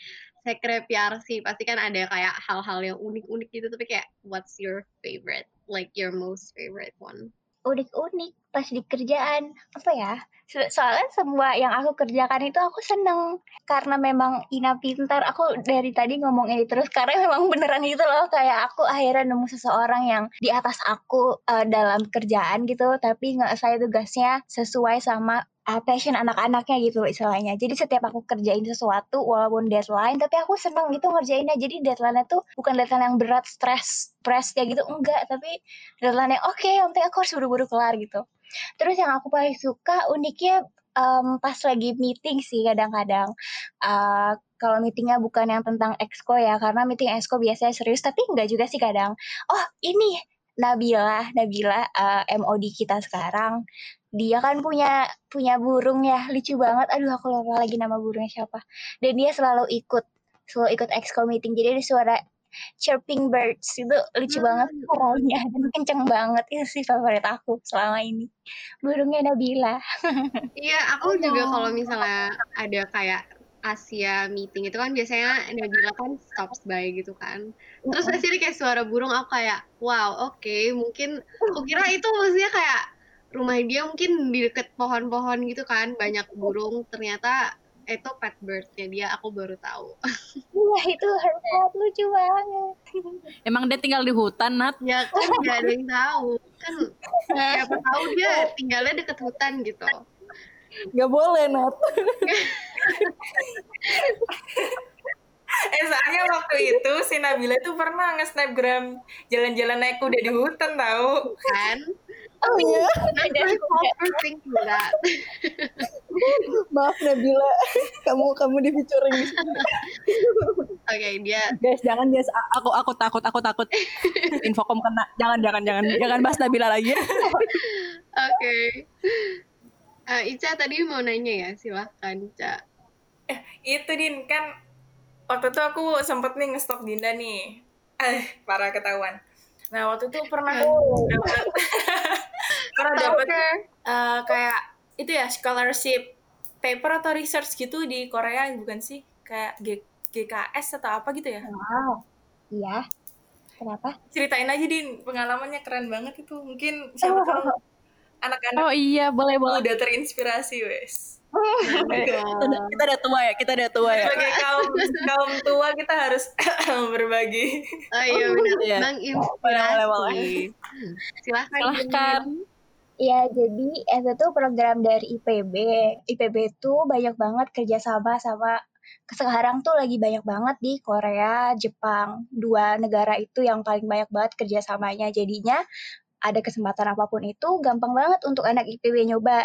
sekre PRC pasti kan ada kayak hal-hal yang unik-unik gitu tapi kayak what's your favorite? Like your most favorite one? Unik-unik pas di kerjaan. Apa ya? Soalnya semua yang aku kerjakan itu aku seneng. Karena memang Ina pintar. Aku dari tadi ngomong ini terus karena memang beneran gitu loh. Kayak aku akhirnya nemu seseorang yang di atas aku uh, dalam kerjaan gitu. Tapi nggak saya tugasnya sesuai sama uh, passion anak-anaknya gitu istilahnya. Jadi setiap aku kerjain sesuatu walaupun deadline, tapi aku seneng gitu ngerjainnya. Jadi deadline-nya tuh bukan deadline yang berat, stress, press ya gitu, enggak. Tapi deadline yang oke, okay, penting aku harus buru-buru kelar gitu. Terus yang aku paling suka uniknya um, pas lagi meeting sih kadang-kadang. Uh, kalau meetingnya bukan yang tentang exco ya, karena meeting exco biasanya serius, tapi enggak juga sih kadang. Oh ini Nabila, Nabila uh, MOD kita sekarang dia kan punya punya burung ya. Lucu banget. Aduh aku lupa lagi nama burungnya siapa. Dan dia selalu ikut selalu ikut exco meeting. Jadi ada suara chirping birds. Itu lucu hmm. banget suaranya. Dan kenceng banget. Itu sih favorit aku selama ini. Burungnya Nabila. Iya aku oh. juga kalau misalnya ada kayak Asia meeting itu kan biasanya Nabila kan stops by gitu kan. Terus sini kayak suara burung aku kayak wow oke okay, mungkin aku kira itu maksudnya kayak rumah dia mungkin di deket pohon-pohon gitu kan banyak burung ternyata itu pet birdnya dia aku baru tahu. Wah itu hebat lucu banget. Emang dia tinggal di hutan Nat? Ya kan gak ada yang tahu kan siapa tahu dia tinggalnya deket hutan gitu. Gak boleh, Nat. eh soalnya waktu itu si Nabila tuh pernah nge-snapgram jalan-jalan naik kuda di hutan tahu kan oh iya. Maaf Nabila. Kamu kamu di featuring oke okay, dia guys jangan guys. Aku aku takut aku takut. Infokom kena. Jangan jangan jangan. Jangan bahas Nabila lagi. Oke. Okay. Uh, Ica tadi mau nanya ya, silahkan Ica. Eh, itu Din, kan waktu itu aku sempet nih ngestok Dinda nih. Eh, para ketahuan. Nah, waktu itu pernah oh. dapat pernah dapat uh, kayak itu ya scholarship paper atau research gitu di Korea bukan sih? Kayak G GKS atau apa gitu ya? Wow. Iya. Kenapa? Ceritain aja Din, pengalamannya keren banget itu. Mungkin siapa oh. tahu anak-anak oh iya boleh boleh udah terinspirasi wes kita, kita udah tua ya kita udah tua ya sebagai kaum kaum tua kita harus berbagi oh iya benar inspirasi boleh, boleh. silahkan silahkan Ya, jadi itu tuh program dari IPB. IPB tuh banyak banget kerjasama sama sekarang tuh lagi banyak banget di Korea, Jepang. Dua negara itu yang paling banyak banget kerjasamanya. Jadinya ada kesempatan apa pun itu gampang banget untuk anak IPB nyoba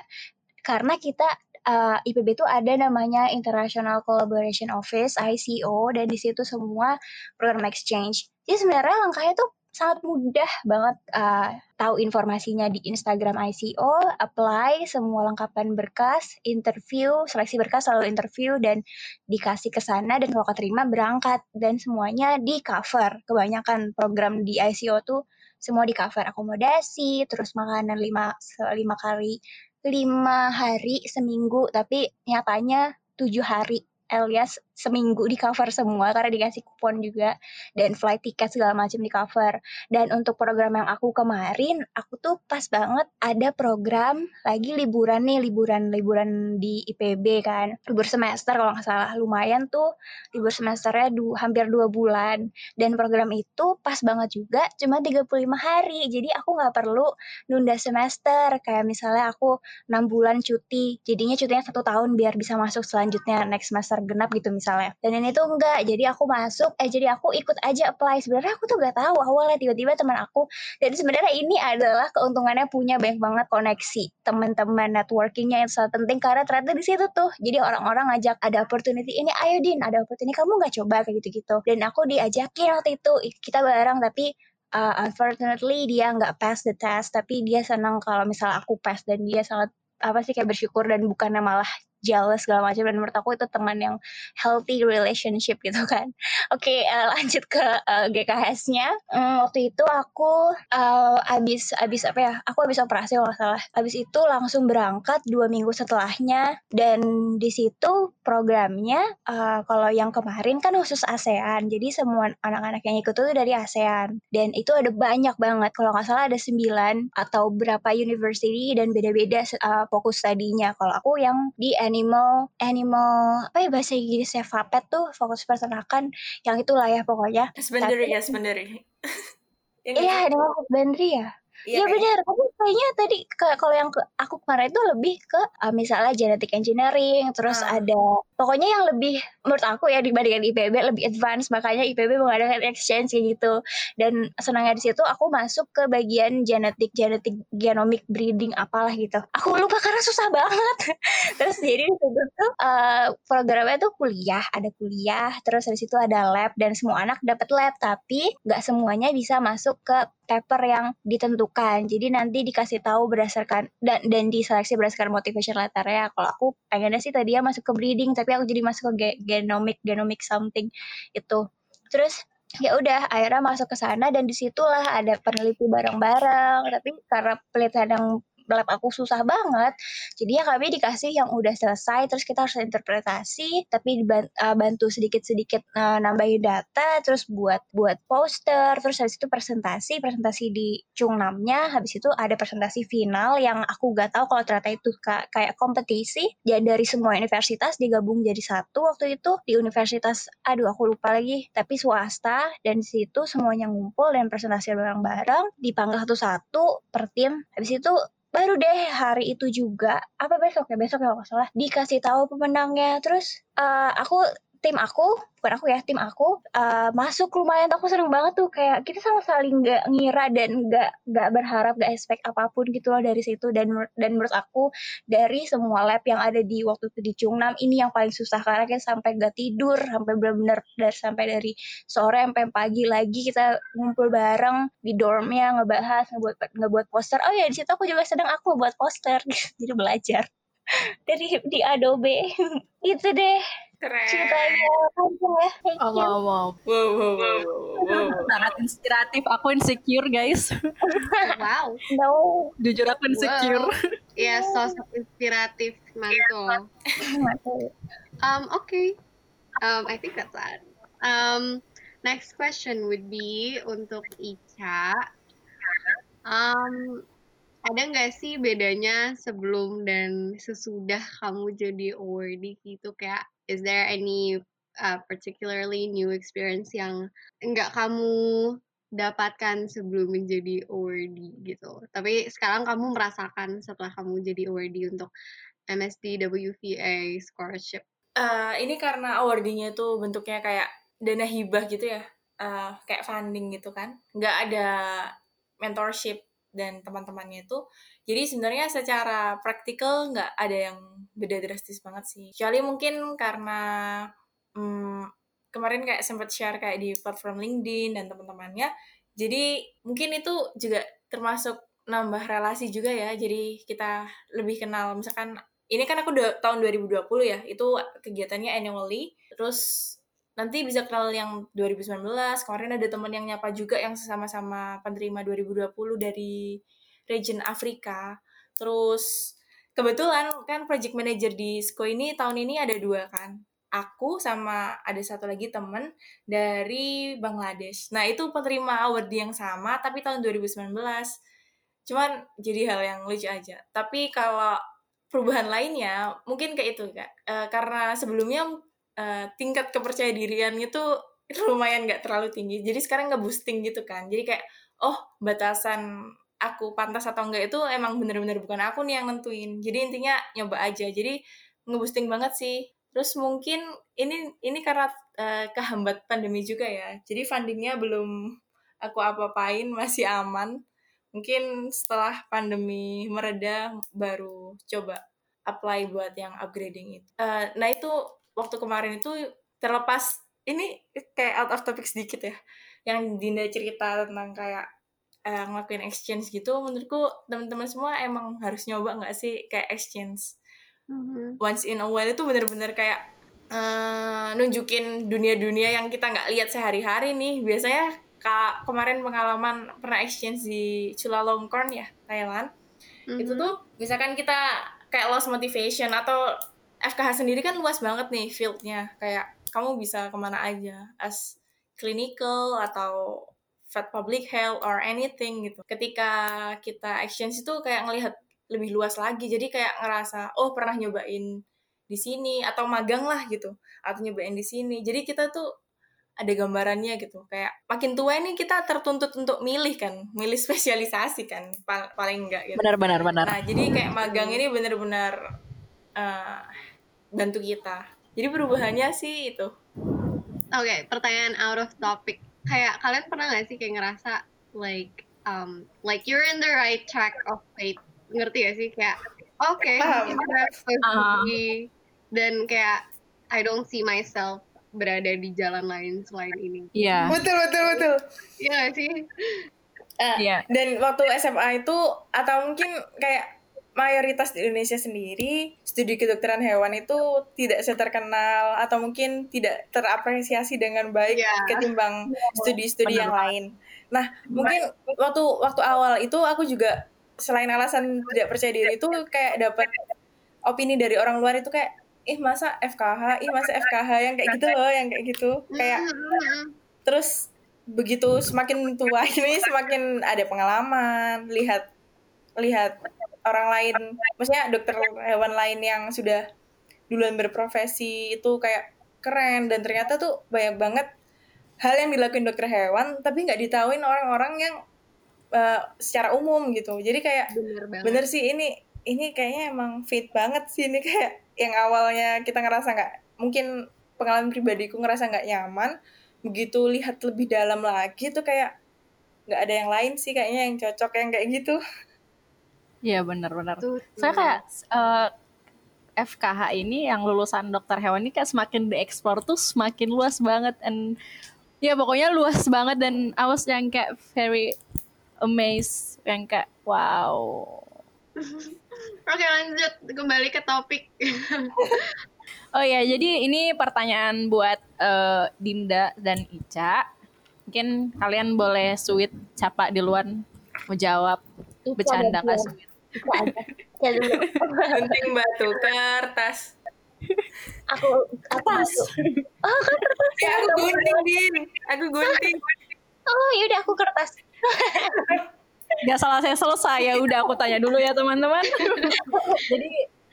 karena kita uh, IPB itu ada namanya International Collaboration Office ICO dan di situ semua program exchange. Jadi sebenarnya langkahnya tuh sangat mudah banget uh, tahu informasinya di Instagram ICO, apply semua lengkapan berkas, interview, seleksi berkas selalu interview dan dikasih ke sana dan kalau keterima berangkat dan semuanya di cover. Kebanyakan program di ICO tuh semua di cover akomodasi, terus makanan lima, lima kali lima hari seminggu, tapi nyatanya tujuh hari alias seminggu di cover semua karena dikasih kupon juga dan flight tiket segala macam di cover. Dan untuk program yang aku kemarin, aku tuh pas banget ada program lagi liburan nih, liburan-liburan di IPB kan. Libur semester kalau nggak salah, lumayan tuh libur semesternya du hampir dua bulan. Dan program itu pas banget juga cuma 35 hari. Jadi aku nggak perlu nunda semester. Kayak misalnya aku enam bulan cuti, jadinya cutinya satu tahun biar bisa masuk selanjutnya next semester genap gitu misalnya dan ini tuh enggak jadi aku masuk eh jadi aku ikut aja apply. Sebenarnya aku tuh gak tahu awalnya tiba-tiba teman aku jadi sebenarnya ini adalah keuntungannya punya banyak banget koneksi teman-teman networkingnya yang sangat penting karena ternyata di situ tuh jadi orang-orang ngajak ada opportunity ini ayo din ada opportunity kamu nggak coba? kayak gitu-gitu. Dan aku diajakin waktu itu kita bareng tapi uh, unfortunately dia nggak pass the test tapi dia senang kalau misalnya aku pass dan dia sangat apa sih kayak bersyukur dan bukannya malah jealous segala macam dan menurut aku itu teman yang healthy relationship gitu kan. Oke, okay, uh, eh, lanjut ke uh, eh, GKS-nya. Um, waktu itu aku uh, abis abis apa ya? Aku abis operasi kalau salah. Abis itu langsung berangkat dua minggu setelahnya dan di situ programnya uh, kalau yang kemarin kan khusus ASEAN. Jadi semua anak-anak yang ikut itu dari ASEAN dan itu ada banyak banget. Kalau nggak salah ada sembilan atau berapa university dan beda-beda uh, fokus tadinya. Kalau aku yang di animal animal apa ya bahasa Inggrisnya vapet tuh fokus peternakan yang itulah ya pokoknya. Husbandry ya husbandry. Iya animal husbandry ya Iya ya, benar, tapi kayaknya tadi kalau yang ke, aku kemarin itu lebih ke uh, misalnya genetic engineering, terus uh. ada pokoknya yang lebih menurut aku ya dibandingkan IPB lebih advance, makanya IPB mengadakan exchange kayak gitu. Dan senangnya di situ aku masuk ke bagian genetik genetik genomic breeding apalah gitu. Aku lupa karena susah banget. terus jadi di situ tuh uh, programnya tuh kuliah, ada kuliah, terus di situ ada lab dan semua anak dapat lab, tapi nggak semuanya bisa masuk ke paper yang ditentukan. Jadi nanti dikasih tahu berdasarkan dan dan diseleksi berdasarkan motivation letter ya. Kalau aku pengennya sih tadi ya masuk ke breeding, tapi aku jadi masuk ke genomic genomic something itu. Terus ya udah akhirnya masuk ke sana dan di situlah ada peneliti bareng-bareng tapi karena penelitian yang lab aku susah banget. Jadi ya kami dikasih yang udah selesai, terus kita harus interpretasi, tapi uh, bantu sedikit-sedikit uh, nambahin data, terus buat buat poster, terus habis itu presentasi, presentasi di Cungnamnya, habis itu ada presentasi final yang aku gak tahu kalau ternyata itu kayak kompetisi, ya dari semua universitas digabung jadi satu waktu itu di universitas, aduh aku lupa lagi, tapi swasta dan di situ semuanya ngumpul dan presentasi bareng-bareng dipanggil satu-satu per tim. Habis itu baru deh hari itu juga. Apa besok ya besok ya kalau salah. Dikasih tahu pemenangnya. Terus uh, aku tim aku bukan aku ya tim aku uh, masuk lumayan aku seneng banget tuh kayak kita sama saling nggak ngira dan nggak nggak berharap nggak expect apa pun gitu loh dari situ. Dan dan menurut aku dari semua lab yang ada di waktu itu di Cungnam ini yang paling susah. Karena kita sampai nggak tidur sampai benar-benar dari sampai dari sore sampai pagi lagi kita ngumpul bareng di dormnya ngebahas ngebuat ngebuat poster. Oh ya di situ aku juga sedang aku buat poster. Jadi belajar. Dari di Adobe. Itu deh Keren. Ceritanya panjang ya. Oh, wow, wow. Wow, wow, wow, wow. Sangat inspiratif. Aku insecure, guys. wow. No. Jujur aku insecure. Wow. Ya, sosok inspiratif. Mantul. um, okay. Um, I think that's that. Um, next question would be untuk Ica. Um, ada nggak sih bedanya sebelum dan sesudah kamu jadi awardee gitu kayak is there any uh, particularly new experience yang enggak kamu dapatkan sebelum menjadi awardee gitu. Tapi sekarang kamu merasakan setelah kamu jadi awardee untuk MSD WVA scholarship. Uh, ini karena awardingnya itu bentuknya kayak dana hibah gitu ya, uh, kayak funding gitu kan. Nggak ada mentorship dan teman-temannya itu. Jadi sebenarnya secara praktikal nggak ada yang beda drastis banget sih. Kecuali mungkin karena hmm, kemarin kayak sempat share kayak di platform LinkedIn dan teman-temannya. Jadi mungkin itu juga termasuk nambah relasi juga ya. Jadi kita lebih kenal. Misalkan ini kan aku tahun 2020 ya. Itu kegiatannya annually. Terus nanti bisa kenal yang 2019 kemarin ada teman yang nyapa juga yang sama-sama penerima 2020 dari region Afrika. Terus kebetulan kan project manager di SKO ini tahun ini ada dua kan. Aku sama ada satu lagi temen dari Bangladesh. Nah itu penerima award yang sama tapi tahun 2019 cuman jadi hal yang lucu aja. Tapi kalau perubahan lainnya mungkin kayak itu kak. E, karena sebelumnya uh, tingkat kepercayaan dirian itu lumayan nggak terlalu tinggi. Jadi sekarang nggak boosting gitu kan. Jadi kayak oh batasan aku pantas atau enggak itu emang bener-bener bukan aku nih yang nentuin. Jadi intinya nyoba aja. Jadi nge-boosting banget sih. Terus mungkin ini ini karena uh, kehambat pandemi juga ya. Jadi fundingnya belum aku apa-apain masih aman. Mungkin setelah pandemi mereda baru coba apply buat yang upgrading itu. Uh, nah itu waktu kemarin itu terlepas ini kayak out of topic sedikit ya yang Dinda cerita tentang kayak uh, ngelakuin exchange gitu menurutku teman-teman semua emang harus nyoba nggak sih kayak exchange mm-hmm. once in a while itu bener-bener kayak uh, nunjukin dunia-dunia yang kita nggak lihat sehari-hari nih biasanya kak kemarin pengalaman pernah exchange di Chulalongkorn ya Thailand mm-hmm. itu tuh misalkan kita kayak lost motivation atau FKH sendiri kan luas banget nih fieldnya. Kayak kamu bisa ke mana aja. As clinical atau fat public health or anything gitu. Ketika kita exchange itu kayak ngelihat lebih luas lagi. Jadi kayak ngerasa oh pernah nyobain di sini atau magang lah gitu. Atau nyobain di sini. Jadi kita tuh ada gambarannya gitu. Kayak makin tua ini kita tertuntut untuk milih kan. Milih spesialisasi kan paling enggak gitu. Benar benar benar. Nah jadi kayak magang ini benar-benar uh, bantu kita. Jadi perubahannya sih itu. Oke, okay, pertanyaan out of topic. Kayak kalian pernah gak sih kayak ngerasa like um like you're in the right track of fate. Ngerti gak sih kayak oke, okay, uh. dan kayak I don't see myself berada di jalan lain selain ini. Iya. Yeah. Betul betul betul. Iya sih? Uh, yeah. Dan waktu SMA itu atau mungkin kayak mayoritas di Indonesia sendiri studi kedokteran hewan itu tidak seterkenal atau mungkin tidak terapresiasi dengan baik yeah. ketimbang studi-studi yang lain. Nah, mungkin waktu waktu awal itu aku juga selain alasan tidak percaya diri itu kayak dapat opini dari orang luar itu kayak ih masa FKH, ih masa FKH yang kayak gitu loh, yang kayak gitu. Kayak terus begitu semakin tua ini semakin ada pengalaman, lihat lihat orang lain, maksudnya dokter hewan lain yang sudah duluan berprofesi itu kayak keren. Dan ternyata tuh banyak banget hal yang dilakuin dokter hewan tapi nggak ditahuin orang-orang yang uh, secara umum gitu. Jadi kayak bener banget. bener sih ini ini kayaknya emang fit banget sih. Ini kayak yang awalnya kita ngerasa nggak mungkin pengalaman pribadiku ngerasa nggak nyaman begitu lihat lebih dalam lagi tuh kayak nggak ada yang lain sih kayaknya yang cocok yang kayak gitu Iya benar-benar. Tuh, Saya kayak eh, FKH ini yang lulusan dokter hewan ini kayak semakin dieksplor tuh semakin luas banget and ya pokoknya luas banget dan I was yang kayak very amazed yang kayak wow. Oke lanjut kembali ke topik. Oh ya, jadi ini pertanyaan buat eh, Dinda dan Ica. Mungkin kalian boleh sweet siapa di luar mau jawab Itu bercanda ada penting batu kertas Aku Kertas. ya aku gunting din aku gunting Oh, yaudah aku kertas. Gak salah saya selesai ya udah aku tanya dulu ya teman-teman. Jadi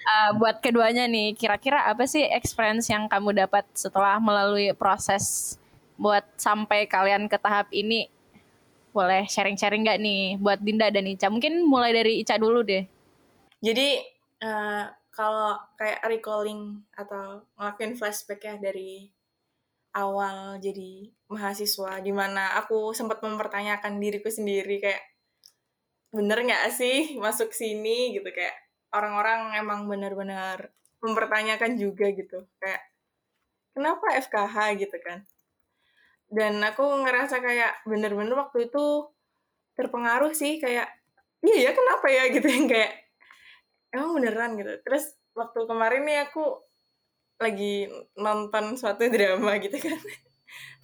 uh, buat keduanya nih kira-kira apa sih experience yang kamu dapat setelah melalui proses buat sampai kalian ke tahap ini? Boleh sharing-sharing nggak nih buat Dinda dan Ica? Mungkin mulai dari Ica dulu deh. jadi eh, kalau kayak recalling atau ngelakuin flashback ya dari awal jadi mahasiswa di mana aku sempat mempertanyakan diriku sendiri kayak bener nggak sih masuk sini gitu kayak orang-orang emang benar-benar mempertanyakan juga gitu kayak kenapa FKH gitu kan dan aku ngerasa kayak bener-bener waktu itu terpengaruh sih kayak iya ya kenapa ya? Gitu yang kayak emang beneran? Gitu. Terus waktu kemarin nih aku lagi nonton suatu drama gitu kan.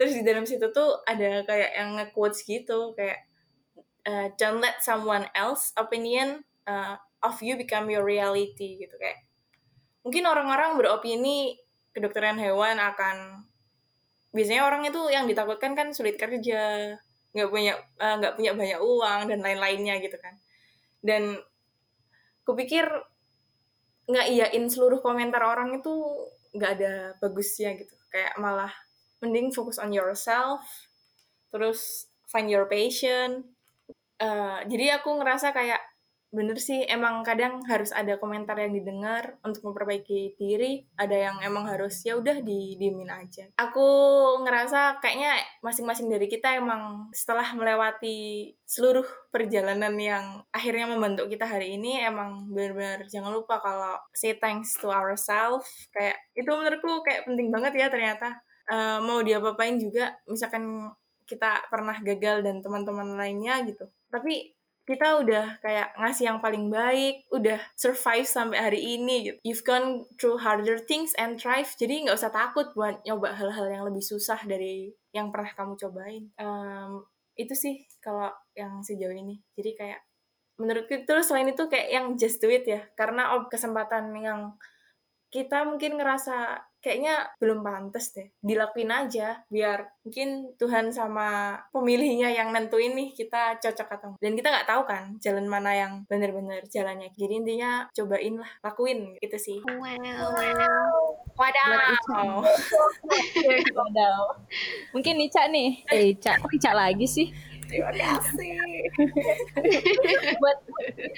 Terus di dalam situ tuh ada kayak yang nge-quotes gitu kayak uh, don't let someone else opinion uh, of you become your reality. Gitu kayak mungkin orang-orang beropini kedokteran hewan akan biasanya orang itu yang ditakutkan kan sulit kerja nggak punya uh, nggak punya banyak uang dan lain-lainnya gitu kan. Dan kupikir nggak iyain seluruh komentar orang itu nggak ada bagusnya gitu. Kayak malah mending fokus on yourself terus find your passion. Eh, jadi aku ngerasa kayak bener sih emang kadang harus ada komentar yang didengar untuk memperbaiki diri ada yang emang harus ya udah didiemin aja. Aku ngerasa kayaknya masing-masing dari kita emang setelah melewati seluruh perjalanan yang akhirnya membentuk kita hari ini emang benar-benar jangan lupa kalau say thanks to ourselves kayak itu menurutku kayak penting banget ya ternyata. Eh, mau diapa-apain juga misalkan kita pernah gagal dan teman-teman lainnya gitu. Tapi kita udah kayak ngasih yang paling baik, udah survive sampai hari ini gitu. You've gone through harder things and thrive, jadi nggak usah takut buat nyoba hal-hal yang lebih susah dari yang pernah kamu cobain. Em, itu sih kalau yang sejauh ini. Jadi kayak menurutku terus selain itu kayak yang just do it ya, karena kesempatan yang kita mungkin ngerasa kayaknya belum pantas deh dilakuin aja biar mungkin Tuhan sama pemilihnya yang nentuin nih kita cocok atau enggak. dan kita nggak tahu kan jalan mana yang bener-bener jalannya jadi intinya cobain lah lakuin gitu sih Wow. wadaw Wadaw. Mungkin Ica nih. Eh Ica, kok Ica lagi sih? Terima kasih buat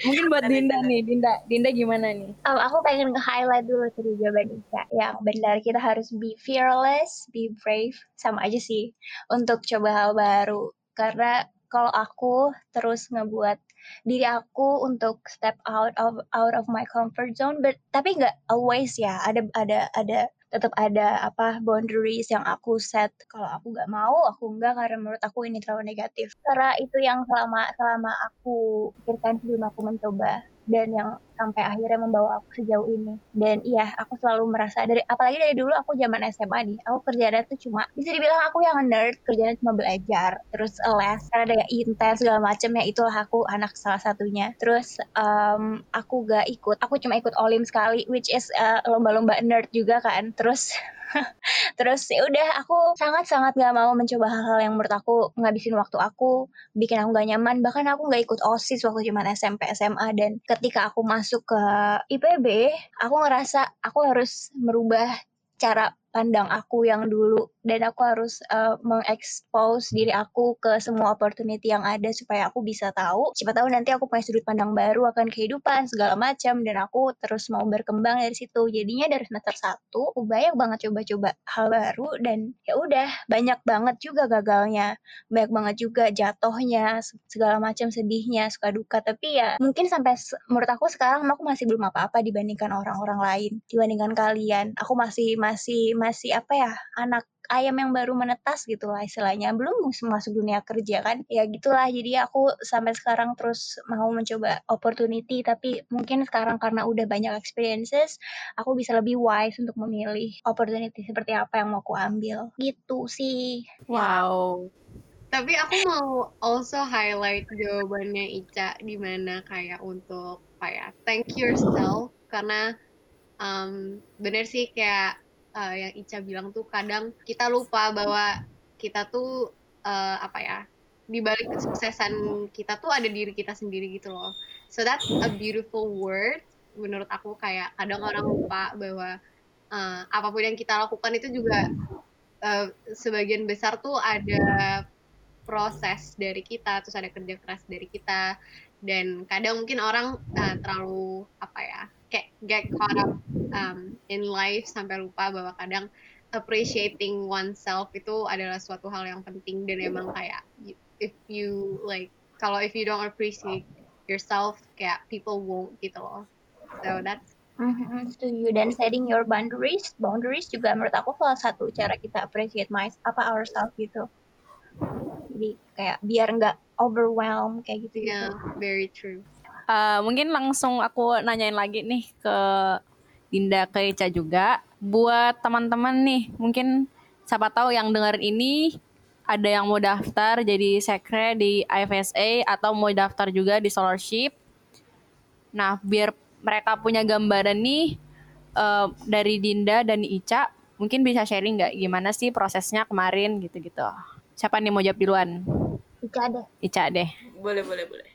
mungkin buat Dinda nih, Dinda. Dinda gimana nih? Um, aku pengen nge-highlight dulu tadi jawaban. Yang benar kita harus be fearless, be brave, sama aja sih untuk coba hal baru. Karena kalau aku terus ngebuat diri aku untuk step out of out of my comfort zone, but tapi nggak always ya. Ada ada ada tetap ada apa boundaries yang aku set. Kalau aku nggak mau aku nggak karena menurut aku ini terlalu negatif. Karena itu yang selama selama aku pikirkan sebelum aku mencoba dan yang sampai akhirnya membawa aku sejauh ini. Dan iya, aku selalu merasa dari apalagi dari dulu aku zaman SMA nih, aku kerjanya tuh cuma bisa dibilang aku yang nerd, kerjanya cuma belajar, terus les karena ada yang intens segala macam ya itulah aku anak salah satunya. Terus um, aku gak ikut, aku cuma ikut olim sekali, which is uh, lomba-lomba nerd juga kan. Terus terus ya udah aku sangat sangat gak mau mencoba hal-hal yang menurut aku ngabisin waktu aku bikin aku gak nyaman. Bahkan aku gak ikut osis waktu zaman SMP SMA dan ketika aku masuk ke IPB aku ngerasa aku harus merubah cara pandang aku yang dulu dan aku harus uh, mengekspos diri aku ke semua opportunity yang ada supaya aku bisa tahu. Siapa tahu nanti aku punya sudut pandang baru akan kehidupan segala macam. Dan aku terus mau berkembang dari situ. Jadinya dari semester satu aku banyak banget coba-coba hal baru. Dan ya udah banyak banget juga gagalnya. Banyak banget juga jatuhnya segala macam sedihnya suka duka. Tapi ya mungkin sampai menurut aku sekarang aku masih belum apa-apa dibandingkan orang-orang lain dibandingkan kalian. Aku masih masih masih apa ya anak ayam yang baru menetas gitu lah istilahnya. Belum masuk dunia kerja kan? Ya gitulah. Jadi aku sampai sekarang terus mau mencoba opportunity. Tapi mungkin sekarang karena udah banyak experiences aku bisa lebih wise untuk memilih opportunity seperti apa yang mau aku ambil. Gitu sih. Wow. Tapi aku mau also highlight jawabannya Ica di mana kayak untuk kayak thank yourself. Karena um, bener sih kayak uh, yang Ica bilang tuh kadang kita lupa bahwa kita tuh uh, apa ya di balik kesuksesan kita tuh ada diri kita sendiri gitu loh. So that's a beautiful word menurut aku kayak kadang orang lupa bahwa uh, apa pun yang kita lakukan itu juga uh, sebagian besar tuh ada proses dari kita terus ada kerja keras dari kita dan kadang mungkin orang uh, terlalu apa ya kayak get caught up um, in life sampai lupa bahwa kadang appreciating oneself itu adalah suatu hal yang penting dan emang kayak if you like kalau if you don't appreciate yourself kayak people won't gitu loh. So that's Mm-hmm, setuju. Dan setting your boundaries boundaries juga menurut aku salah satu cara kita appreciate my apa ourselves gitu. Jadi kayak biar nggak overwhelm kayak gitu yeah gitu. very true uh, mungkin langsung aku nanyain lagi nih ke Dinda ke Ica juga. Buat teman-teman nih mungkin siapa tahu yang dengar ini ada yang mau daftar jadi sekre di IFSA atau mau daftar juga di scholarship. Nah biar mereka punya gambaran nih uh, dari Dinda dan Ica mungkin bisa sharing nggak? Gimana sih prosesnya kemarin gitu-gitu? Siapa nih mau jawab duluan? Ica deh. Ica deh. Boleh boleh boleh.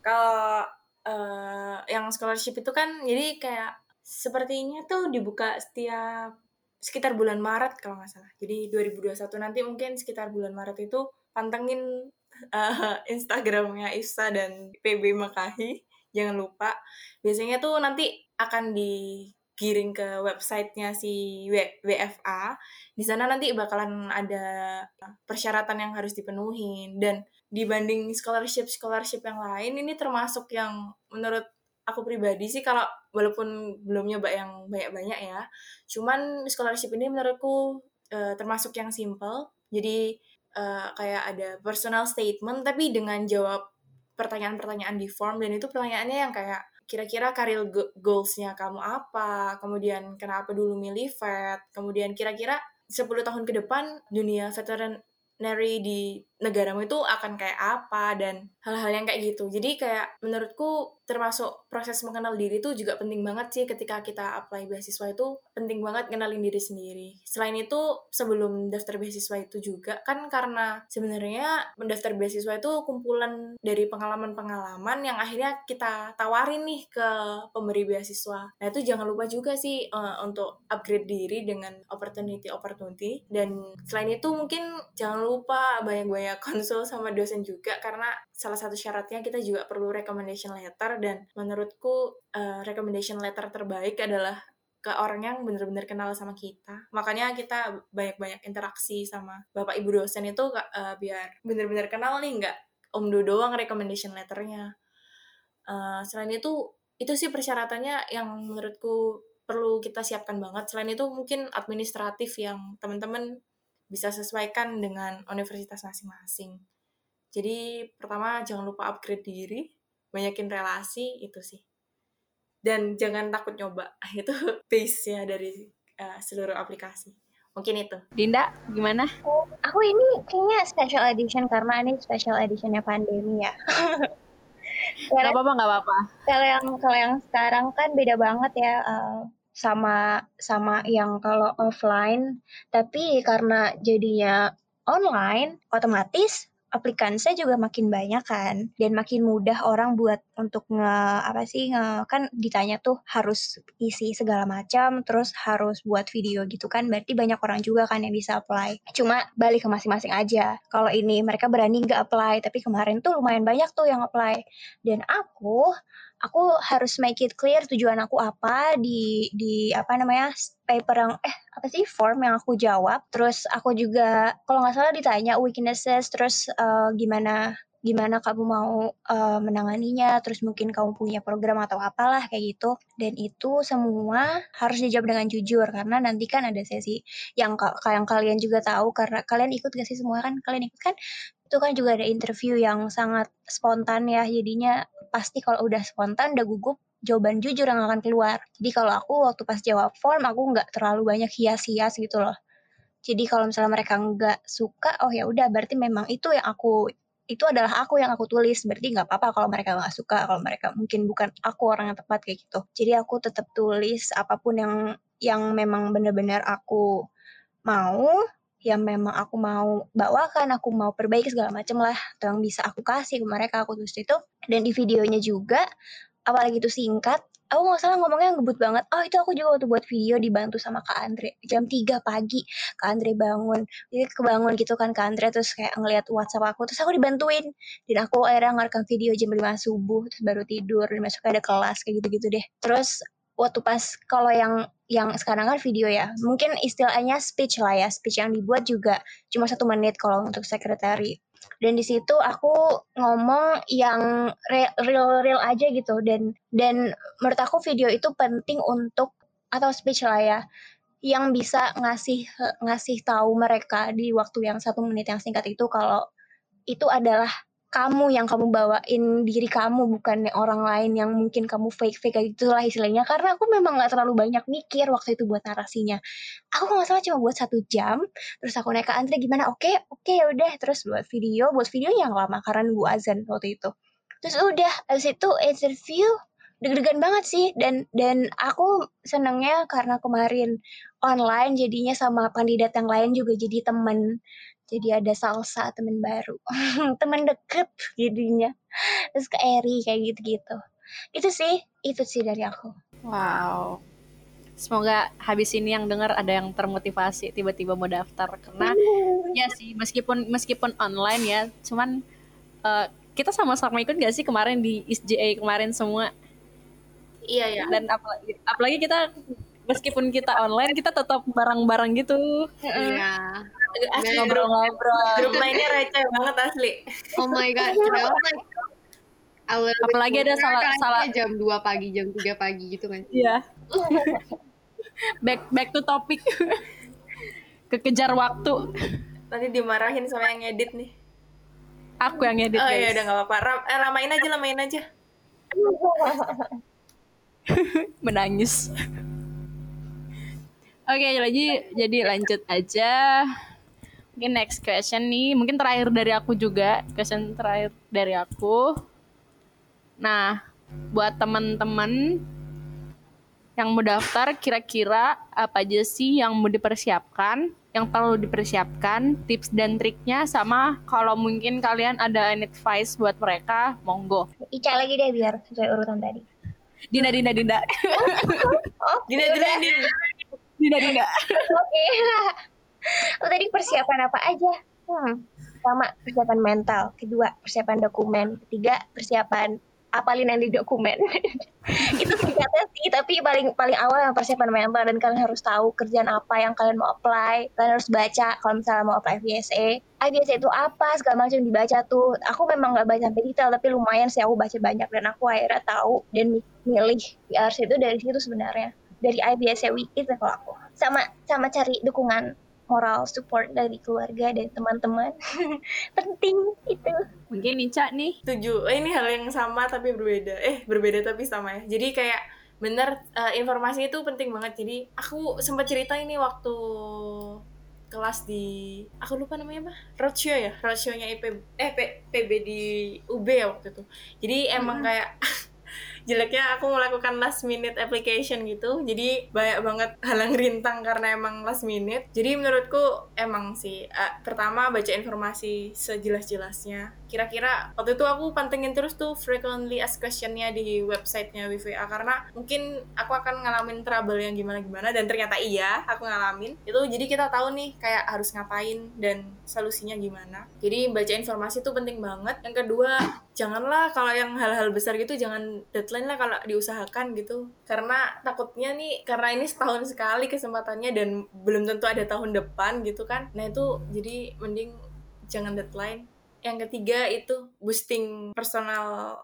Kalau uh, yang scholarship itu kan jadi kayak sepertinya tuh dibuka setiap sekitar bulan Maret kalau nggak salah. Jadi 2021 nanti mungkin sekitar bulan Maret itu pantengin uh, Instagramnya Isa dan PB Makahi. Jangan lupa. Biasanya tuh nanti akan digiring ke websitenya si WFA. Di sana nanti bakalan ada persyaratan yang harus dipenuhi dan dibanding scholarship scholarship yang lain ini termasuk yang menurut aku pribadi sih kalau walaupun belum nyoba yang banyak-banyak ya. Cuman scholarship ini menurutku uh, termasuk yang simple. Jadi uh, kayak ada personal statement tapi dengan jawab pertanyaan-pertanyaan di form dan itu pertanyaannya yang kayak kira-kira karir goalsnya kamu apa kemudian kenapa dulu milih vet kemudian kira-kira 10 tahun ke depan dunia veteran nary di negaramu itu akan kayak apa dan hal-hal yang kayak gitu. Jadi kayak menurutku termasuk proses mengenal diri itu juga penting banget sih ketika kita apply beasiswa itu penting banget kenalin diri sendiri. Selain itu sebelum daftar beasiswa itu juga kan karena sebenarnya mendaftar beasiswa itu kumpulan dari pengalaman-pengalaman yang akhirnya kita tawarin nih ke pemberi beasiswa. Nah itu jangan lupa juga sih uh, untuk upgrade diri dengan opportunity-opportunity dan selain itu mungkin jangan lupa banyak-banyak konsul sama dosen juga karena salah satu syaratnya kita juga perlu recommendation letter dan menurutku uh, recommendation letter terbaik adalah ke orang yang benar-benar kenal sama kita. Makanya kita banyak-banyak interaksi sama bapak ibu dosen itu uh, biar benar-benar kenal nih nggak om do doang recommendation letternya. Uh, selain itu itu sih persyaratannya yang menurutku perlu kita siapkan banget. Selain itu mungkin administratif yang teman-teman bisa sesuaikan dengan universitas masing-masing. Jadi pertama jangan lupa upgrade diri, banyakin relasi itu sih. dan jangan takut nyoba itu base-nya dari uh, seluruh aplikasi mungkin itu Dinda gimana Aku ini kayaknya special edition karena ini special editionnya pandemi ya. nggak apa-apa nggak apa-apa kalau yang kalau yang sekarang kan beda banget ya eh, sama sama yang kalau offline. Tapi karena jadinya online, otomatis aplikansinya juga makin banyak kan dan makin mudah orang buat untuk nge apa sih nge, kan ditanya tuh harus isi segala macam terus harus buat video gitu kan berarti banyak orang juga kan yang bisa apply. Cuma balik ke masing-masing aja kalau ini mereka berani nggak apply tapi kemarin tuh lumayan banyak tuh yang apply. Dan aku aku harus make it clear tujuan aku apa di di apa namanya paper yang eh apa sih form yang aku jawab. Terus aku juga kalau nggak salah ditanya weaknesses terus eh, gimana gimana kamu mau eh, menanganinya terus mungkin kamu punya program atau apalah kayak gitu. Dan itu semua harus dijawab dengan jujur karena nanti kan ada sesi yang yang kalian juga tahu karena kalian ikut gak sih semua kan? Kalian ikut kan itu kan juga ada interview yang sangat spontan ya. Jadinya pasti kalau udah spontan udah gugup jawaban jujur yang akan keluar. Jadi kalau aku waktu pas jawab form aku nggak terlalu banyak hias-hias gitu loh. Jadi kalau misalnya mereka nggak suka oh ya udah berarti memang itu yang aku itu adalah aku yang aku tulis. Berarti nggak apa-apa kalau mereka nggak suka kalau mereka mungkin bukan aku orang yang tepat kayak gitu. Jadi aku tetap tulis apa pun yang yang memang benar-benar aku mau yang memang aku mau bawakan, aku mau perbaiki segala macam lah, atau yang bisa aku kasih ke mereka, aku tulis itu. Dan di videonya juga, apalagi itu singkat, aku nggak salah ngomongnya ngebut banget. Oh itu aku juga waktu buat video dibantu sama Kak Andre. Jam 3 pagi, Kak Andre bangun. Jadi kebangun gitu kan Kak Andre, terus kayak ngeliat WhatsApp aku, terus aku dibantuin. Dan aku akhirnya ngerekam video jam 5 subuh, terus baru tidur, dan besok ada kelas, kayak gitu-gitu deh. Terus waktu pas kalau yang yang sekarang kan video ya. Mungkin istilahnya speech lah ya speech yang dibuat juga cuma satu menit kalau untuk sekretari dan di situ aku ngomong yang real real aja gitu. Dan dan menurut aku video itu penting untuk atau speech lah ya yang bisa ngasih ngasih tahu mereka di waktu yang satu menit yang singkat itu kalau itu adalah kamu yang kamu bawain diri kamu bukan orang lain yang mungkin kamu fake fake kayak gitulah istilahnya. Karena aku memang nggak terlalu banyak mikir waktu itu buat narasinya. Aku nggak salah cuma buat satu jam terus aku naik ke Andre gimana? Oke oke ya udah. Terus buat video buat video yang lama karena nunggu azan waktu itu. Terus udah habis itu interview deg-degan banget sih. Dan dan aku senengnya karena kemarin online jadinya sama kandidat yang lain juga jadi temen jadi ada salsa temen baru. Temen deket jadinya. Terus ke Eri kayak gitu-gitu. Itu sih itu sih dari aku. Wow. Semoga habis ini yang dengar ada yang termotivasi tiba-tiba mau daftar. Karena ya sih meskipun meskipun online ya cuman uh, kita sama-sama ikut gak sih kemarin di ISJA kemarin semua? Iya ya dan apalagi, apalagi kita meskipun kita online kita tetap bareng-bareng gitu. Iya. Asli Dan- grup ngobrol grup mainnya receh banget asli Oh my god, Apalagi ada sooner, salah- kan salah- jam 2 pagi, jam 3 pagi gitu kan. Iya. back back to topic. Kekejar waktu. nanti dimarahin sama yang ngedit nih Aku yang edit oh guys. ya udah nggak apa-apa Ram- eh, lamain aja lamain aja Menangis. Oke, jadi jadi lanjut aja. Mungkin next question nih, mungkin terakhir dari aku juga, question terakhir dari aku. Nah, buat teman-teman yang mau daftar, kira-kira apa aja sih yang mau dipersiapkan, yang perlu dipersiapkan, tips dan triknya, sama kalau mungkin kalian ada advice buat mereka, monggo. Ica lagi deh biar sesuai urutan tadi Dinda, Dinda, Dinda. oh gini gini gini Dinda, Dinda. Oke. Oh, tadi persiapan apa aja? Hmm. Pertama, persiapan mental. Kedua, persiapan dokumen. Ketiga, persiapan apalin yang di dokumen. itu singkatnya sih, tapi paling paling awal yang persiapan mental dan kalian harus tahu kerjaan apa yang kalian mau apply. Kalian harus baca kalau misalnya mau apply VSA. IBSA itu apa segala macam dibaca tuh. Aku memang nggak baca sampai detail tapi lumayan sih aku baca banyak dan aku akhirnya tahu dan mi- milih PRC itu dari situ sebenarnya dari IBSA Wiki itu kalau aku sama sama cari dukungan moral support dari keluarga dan teman-teman. Penting itu. Mungkin Ica nih. setuju. Eh, ini hal yang sama tapi berbeda. Eh berbeda tapi sama ya. Jadi kayak bener uh, informasi itu penting banget. Jadi aku sempat cerita ini waktu kelas di aku lupa namanya apa? Roadshow ya? Roadshow-nya IP eh P, PB di UB ya waktu itu. Jadi emang hmm. kayak jeleknya aku melakukan last minute application gitu. Jadi banyak banget halang rintang karena emang last minute. Jadi menurutku emang sih uh, pertama baca informasi sejelas-jelasnya kira-kira waktu itu aku pantengin terus tuh frequently asked questionnya di websitenya WVA karena mungkin aku akan ngalamin trouble yang gimana-gimana dan ternyata iya aku ngalamin. Itu jadi kita tahu nih kayak harus ngapain dan solusinya gimana. Jadi baca informasi itu penting banget. Yang kedua janganlah kalau yang hal-hal besar gitu jangan deadline lah kalau diusahakan gitu. Karena takutnya nih karena ini setahun sekali kesempatannya dan belum tentu ada tahun depan gitu kan. Nah itu jadi mending jangan deadline yang ketiga itu boosting personal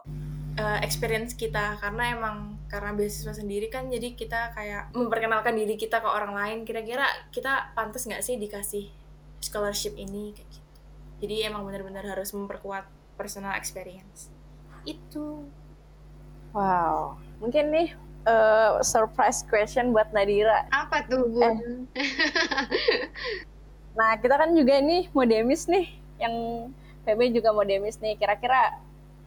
uh, experience kita. Karena emang karena beasiswa sendiri kan jadi kita kayak memperkenalkan diri kita ke orang lain. Kira-kira kita pantas nggak sih dikasih scholarship ini? Kayak gitu. Jadi emang benar-benar harus memperkuat personal experience. Itu. Wow. Mungkin nih uh, surprise question buat Nadira. Apa tuh bu? Eh. nah kita kan juga nih mau demis nih. Yang PB juga mau demis nih kira-kira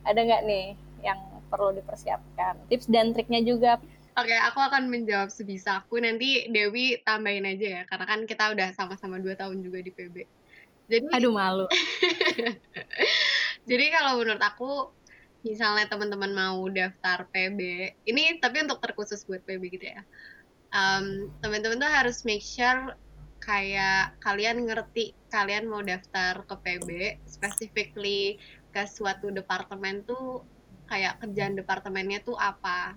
ada nggak nih yang perlu dipersiapkan tips dan triknya juga Oke, okay, aku akan menjawab sebisa aku. Nanti Dewi tambahin aja ya, karena kan kita udah sama-sama dua tahun juga di PB. Jadi, aduh malu. Jadi kalau menurut aku misalnya teman-teman mau daftar PB, ini tapi untuk terkhusus buat PB gitu ya. Um, teman-teman tuh harus make sure kayak kalian ngerti kalian mau daftar ke PB, specifically ke suatu departemen tuh kayak kerjaan departemennya tuh apa.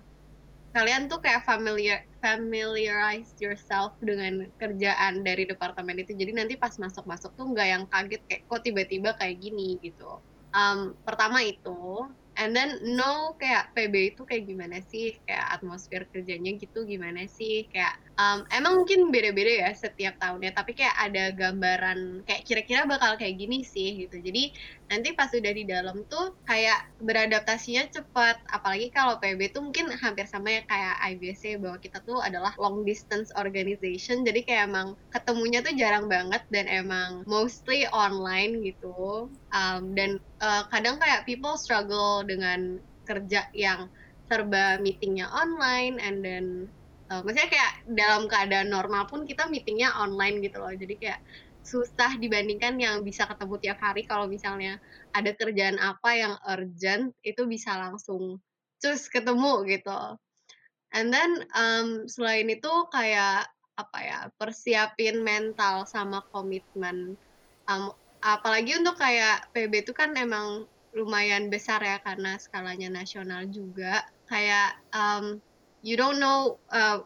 Kalian tuh kayak familiar familiarize yourself dengan kerjaan dari departemen itu. Jadi nanti pas masuk-masuk tuh nggak yang kaget kayak kok tiba-tiba kayak gini gitu um, pertama itu and then know kayak PB itu kayak gimana sih? Kayak atmosfer kerjanya gitu gimana sih? Kayak um, emang mungkin beda-beda ya setiap tahunnya tapi kayak ada gambaran kayak kira-kira bakal kayak gini sih gitu. Jadi nanti pas udah di dalam tuh kayak beradaptasinya cepat. Apalagi kalau PB tuh mungkin hampir sama ya kayak IBC bahwa kita tuh adalah long distance organization. Jadi kayak emang ketemunya tuh jarang banget dan emang mostly online gitu. Um, dan uh, kadang kayak people struggle dengan kerja yang serba meetingnya online and then uh, maksudnya kayak dalam keadaan normal pun kita meetingnya online gitu loh. Jadi kayak susah dibandingkan yang bisa ketemu tiap hari. Kalau misalnya ada kerjaan apa yang urgent itu bisa langsung terus ketemu gitu. And then um, selain itu kayak apa ya persiapin mental sama komitmen um, apalagi untuk kayak PB itu kan emang lumayan besar ya karena skalanya nasional juga. Kayak um, you don't know uh,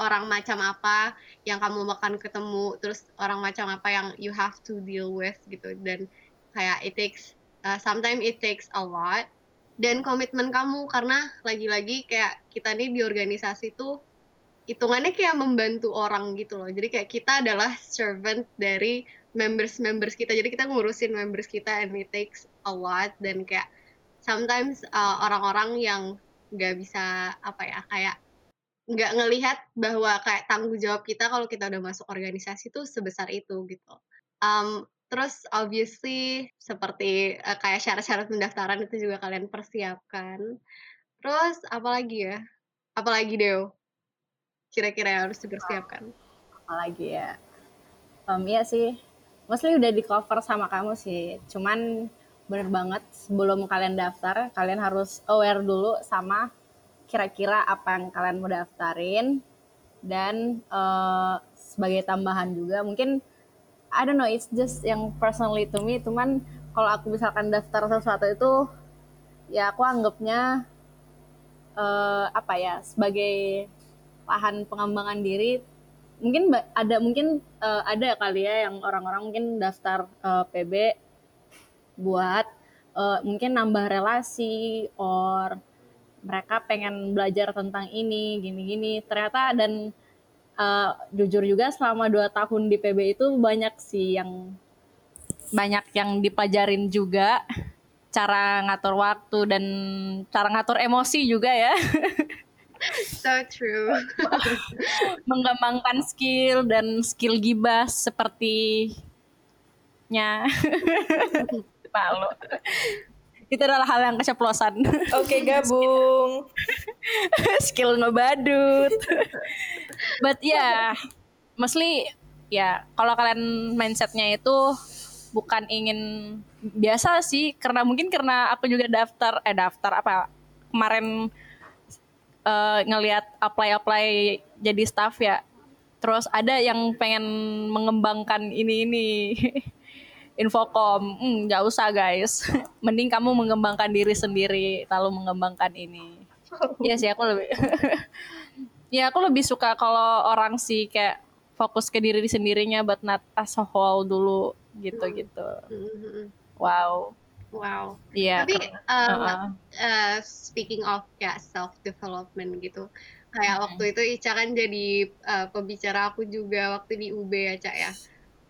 orang macam apa yang kamu makan ketemu terus orang macam apa yang you have to deal with gitu. Dan kayak it takes uh, sometimes it takes a lot dan komitmen kamu. Karena lagi-lagi kayak kita nih di organisasi tuh hitungannya kayak membantu orang gitu loh. Jadi kayak kita adalah servant dari members members kita jadi kita ngurusin members kita and it takes a lot dan kayak sometimes uh, orang-orang yang nggak bisa apa ya kayak nggak ngelihat bahwa kayak tanggung jawab kita kalau kita udah masuk organisasi tuh sebesar itu gitu. Um, terus obviously seperti uh, kayak syarat-syarat pendaftaran itu juga kalian persiapkan. Terus apalagi ya? Apalagi Deo? Kira-kira yang harus dipersiapkan? Apalagi ya? Um, iya sih, mostly udah di cover sama kamu sih. Cuman bener banget sebelum kalian daftar, kalian harus aware dulu sama kira-kira apa yang kalian mau daftarin dan uh, sebagai tambahan juga mungkin I don't know it's just yang personally to me cuman kalau aku misalkan daftar sesuatu itu ya aku anggapnya uh, apa ya sebagai lahan pengembangan diri mungkin ada mungkin uh, ada kali ya yang orang-orang mungkin daftar uh, PB buat uh, mungkin nambah relasi or mereka pengen belajar tentang ini gini-gini. Ternyata dan uh, jujur juga selama dua tahun di PB itu banyak sih yang banyak yang dipelajarin juga cara ngatur waktu dan cara ngatur emosi juga ya So true. mengembangkan skill dan skill gibah sepertinya. Malu. Itu adalah hal yang keceplosan. Oke, gabung. skill. Ngebadut. But ya yeah, mostly ya kalau kalian mindsetnya itu bukan ingin biasa sih karena mungkin karena aku juga daftar eh daftar apa kemarin uh, ngelihat apply apply jadi staff ya. Terus ada yang pengen mengembangkan ini ini infokom hmm, nggak usah guys. Mending kamu mengembangkan diri sendiri lalu mengembangkan ini. Iya sih aku lebih ya aku lebih suka kalau orang sih kayak fokus ke diri sendirinya but not as a whole dulu gitu gitu wow Wow. iya Tapi keren. um, Uh-uh. uh, speaking of kayak self development gitu, kayak Mhm. waktu itu Ica kan jadi uh, pembicara aku juga waktu di UB ya Cak ya.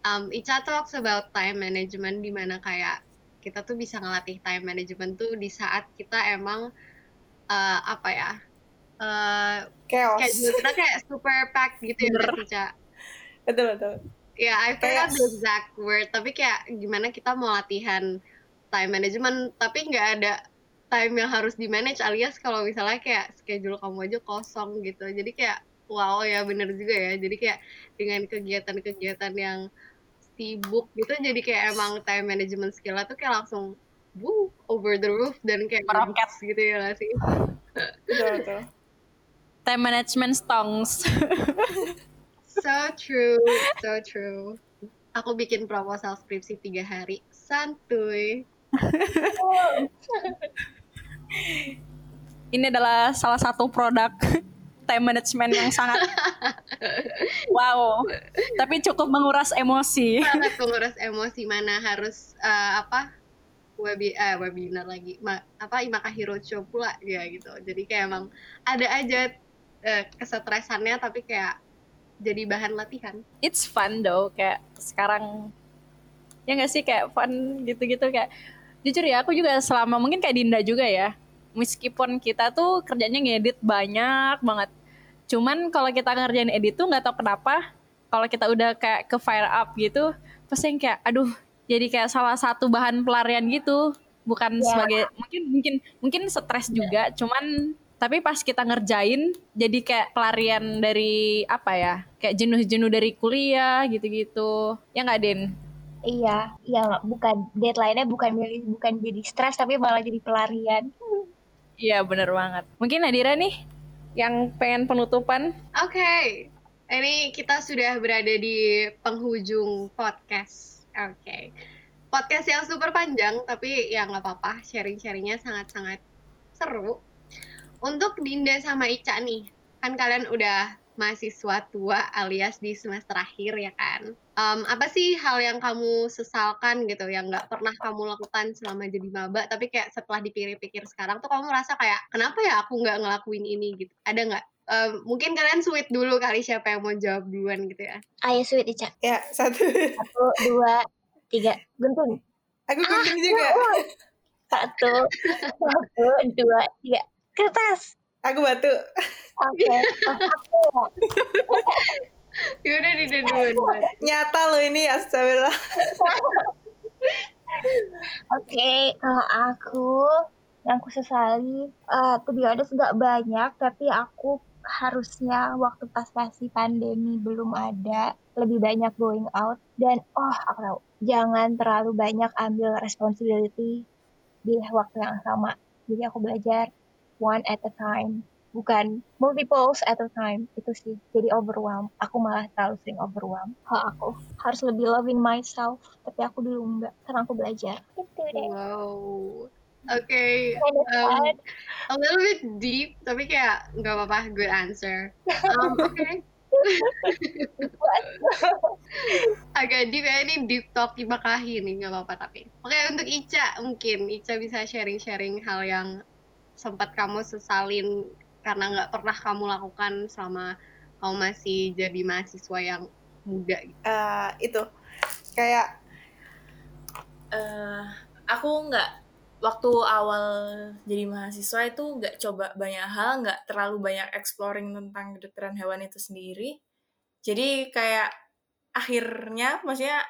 Um, Ica talks about time management di mana kayak kita tuh bisa ngelatih time management tuh di saat kita emang uh, apa ya? Uh, Chaos. kayak kita kayak super packed gitu ya Cak? Betul, betul. Ya, I forgot Kayak- the exact word, tapi kayak gimana kita mau latihan time management, tapi nggak ada time yang harus di manage, alias kalau misalnya kayak schedule kamu aja kosong gitu. Jadi kayak, wow ya bener juga ya. Jadi kayak dengan kegiatan-kegiatan yang sibuk gitu, jadi kayak emang time management skill tuh kayak langsung woo, over the roof dan kayak Meroket. gitu ya nggak sih? Betul, betul. time management stongs So true, so true. Aku bikin proposal skripsi tiga hari, santuy. ini adalah salah satu produk time management yang sangat wow. Tapi cukup menguras emosi. Sangat menguras emosi mana harus eh, apa webi eh, webinar lagi Ma- apa Imaka Hirocho pula ya gitu. Jadi kayak emang ada aja eh, kesetresannya tapi kayak jadi bahan latihan. It's fun though kayak sekarang. Ya nggak sih kayak fun gitu-gitu kayak jujur ya aku juga selama mungkin kayak Dinda juga ya. Meskipun kita tuh kerjanya ngedit banyak banget. Cuman kalau kita ngerjain edit tuh nggak tahu kenapa kalau kita udah kayak ke fire up gitu pasti yang kayak aduh jadi kayak salah satu bahan pelarian gitu. Bukan Ya. sebagai mungkin mungkin mungkin stres juga cuman tapi pas kita ngerjain jadi kayak pelarian dari apa ya kayak jenuh-jenuh dari kuliah gitu-gitu. Ya nggak Din Iya, iya bukan deadline-nya bukan jadi bukan jadi stres tapi malah jadi pelarian. iya bener banget. Mungkin Nadira nih yang pengen penutupan? Oke ini kita sudah berada di penghujung podcast. Oke podcast yang super panjang tapi ya nggak apa-apa sharing-sharingnya sangat-sangat seru. Untuk Dinda sama Ica nih kan kalian udah mahasiswa tua alias di semester akhir ya kan Em, apa sih hal yang kamu sesalkan gitu yang nggak pernah kamu lakukan selama jadi maba tapi kayak setelah dipikir-pikir sekarang tuh kamu merasa kayak kenapa ya aku nggak ngelakuin ini gitu ada nggak Em, mungkin kalian sweet dulu kali siapa yang mau jawab duluan gitu ya Ayo sweet Ica. Ya, satu. Satu, dua, tiga. Gunting. Aku gunting juga. Satu, satu, dua, tiga. Kertas. Aku batu. Oke. Aku. yaudah Dinda duluan Nyata loh ini, astagfirullah. Oke, kalau aku yang aku sesali, eh to be honest nggak banyak, tapi aku harusnya waktu pas masih pandemi belum ada, lebih banyak going out dan oh aku tahu, jangan terlalu banyak ambil responsibility di waktu yang sama. Jadi aku belajar one at a time, bukan multiples at a time. Itu sih, jadi overwhelmed. Aku malah terlalu sering overwhelmed. Kalau aku harus lebih loving myself, tapi aku dulu enggak, karena aku belajar. Gitu deh. wow Oke, of um, a little bit deep, tapi kayak nggak apa-apa, good answer. Um, Oke, agak deep ya ini deep talk di Bakahi nih, nggak apa-apa tapi. Oke, untuk Ica mungkin Ica bisa sharing-sharing hal yang sempat kamu sesalin karena nggak pernah kamu lakukan selama kamu masih jadi mahasiswa yang muda. Eh, itu kayak eh aku nggak waktu awal jadi mahasiswa itu nggak coba banyak hal, nggak terlalu banyak exploring tentang kedokteran hewan itu sendiri. Jadi kayak akhirnya, maksudnya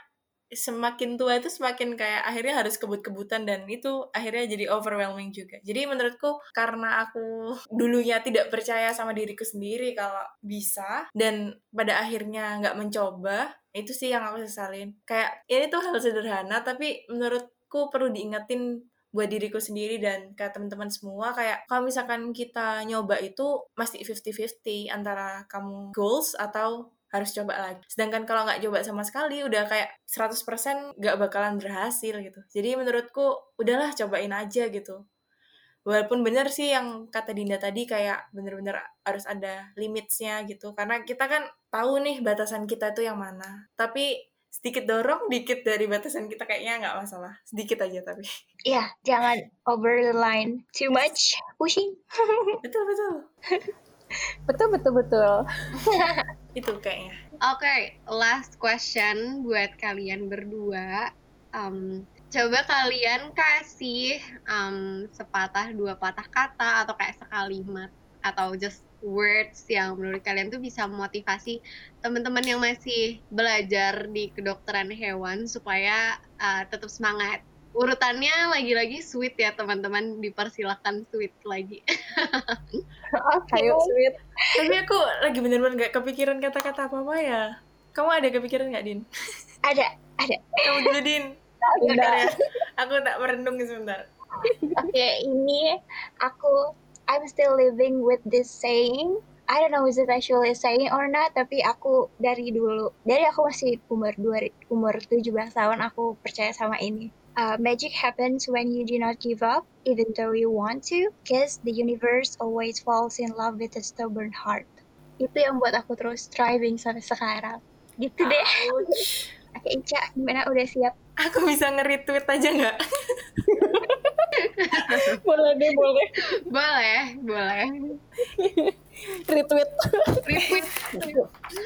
semakin tua itu semakin kayak akhirnya harus kebut-kebutan dan itu akhirnya jadi overwhelming juga. Jadi menurutku karena aku dulunya tidak percaya sama diriku sendiri kalau bisa dan pada akhirnya nggak mencoba, itu sih yang aku sesalin. Kayak ini tuh hal sederhana tapi menurutku perlu diingetin buat diriku sendiri dan ke teman-teman semua kayak kalau misalkan kita nyoba itu masih 50-50 antara kamu goals atau harus coba lagi. Sedangkan kalau nggak coba sama sekali, udah kayak 100% nggak bakalan berhasil gitu. Jadi menurutku, udahlah cobain aja gitu. Walaupun bener sih yang kata Dinda tadi kayak bener-bener harus ada limitsnya gitu. Karena kita kan tahu nih batasan kita itu yang mana. Tapi sedikit dorong, dikit dari batasan kita kayaknya nggak masalah. Sedikit aja tapi. Iya, jangan over the line. Too much pushing. betul, betul. Betul betul betul. itu kayaknya. Oke, okay, last question buat kalian berdua. Um, coba kalian kasih um, sepatah dua patah kata atau kayak sekalimat atau just words yang menurut kalian tuh bisa memotivasi teman-teman yang masih belajar di kedokteran hewan supaya uh, tetap semangat urutannya lagi-lagi sweet ya teman-teman dipersilahkan sweet lagi Oke. Ayo sweet. Tapi aku lagi bener-bener gak kepikiran kata-kata apa-apa ya. Kamu ada kepikiran gak, Din? Ada, ada. Kamu dulu, Din. Bentar ya. Aku tak merenung sebentar. Oke, ini aku I'm still living with this saying. I don't know is it actually a saying or not, tapi aku dari dulu, dari aku masih umur dua, umur 17 tahun aku percaya sama ini. Uh, magic happens when you do not give up, even though you want to, because the universe always falls in love with a stubborn heart. Itu yang buat aku terus striving sampai sekarang. Gitu deh. Ouch. Oke, Ica, gimana? Udah siap? Aku bisa nge-retweet aja nggak? boleh deh boleh. boleh boleh Retweet. retweet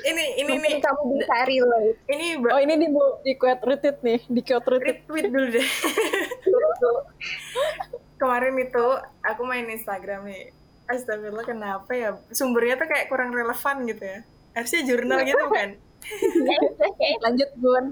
ini ini Mungkin nih. kamu bisa relate. Ini Oh ini di di quote retweet nih, di quote retweet. retweet dulu deh. Kemarin itu aku main Instagram nih. Astagfirullah kenapa ya? Sumbernya tuh kayak kurang relevan gitu ya. Harusnya jurnal gitu kan? Lanjut Gun.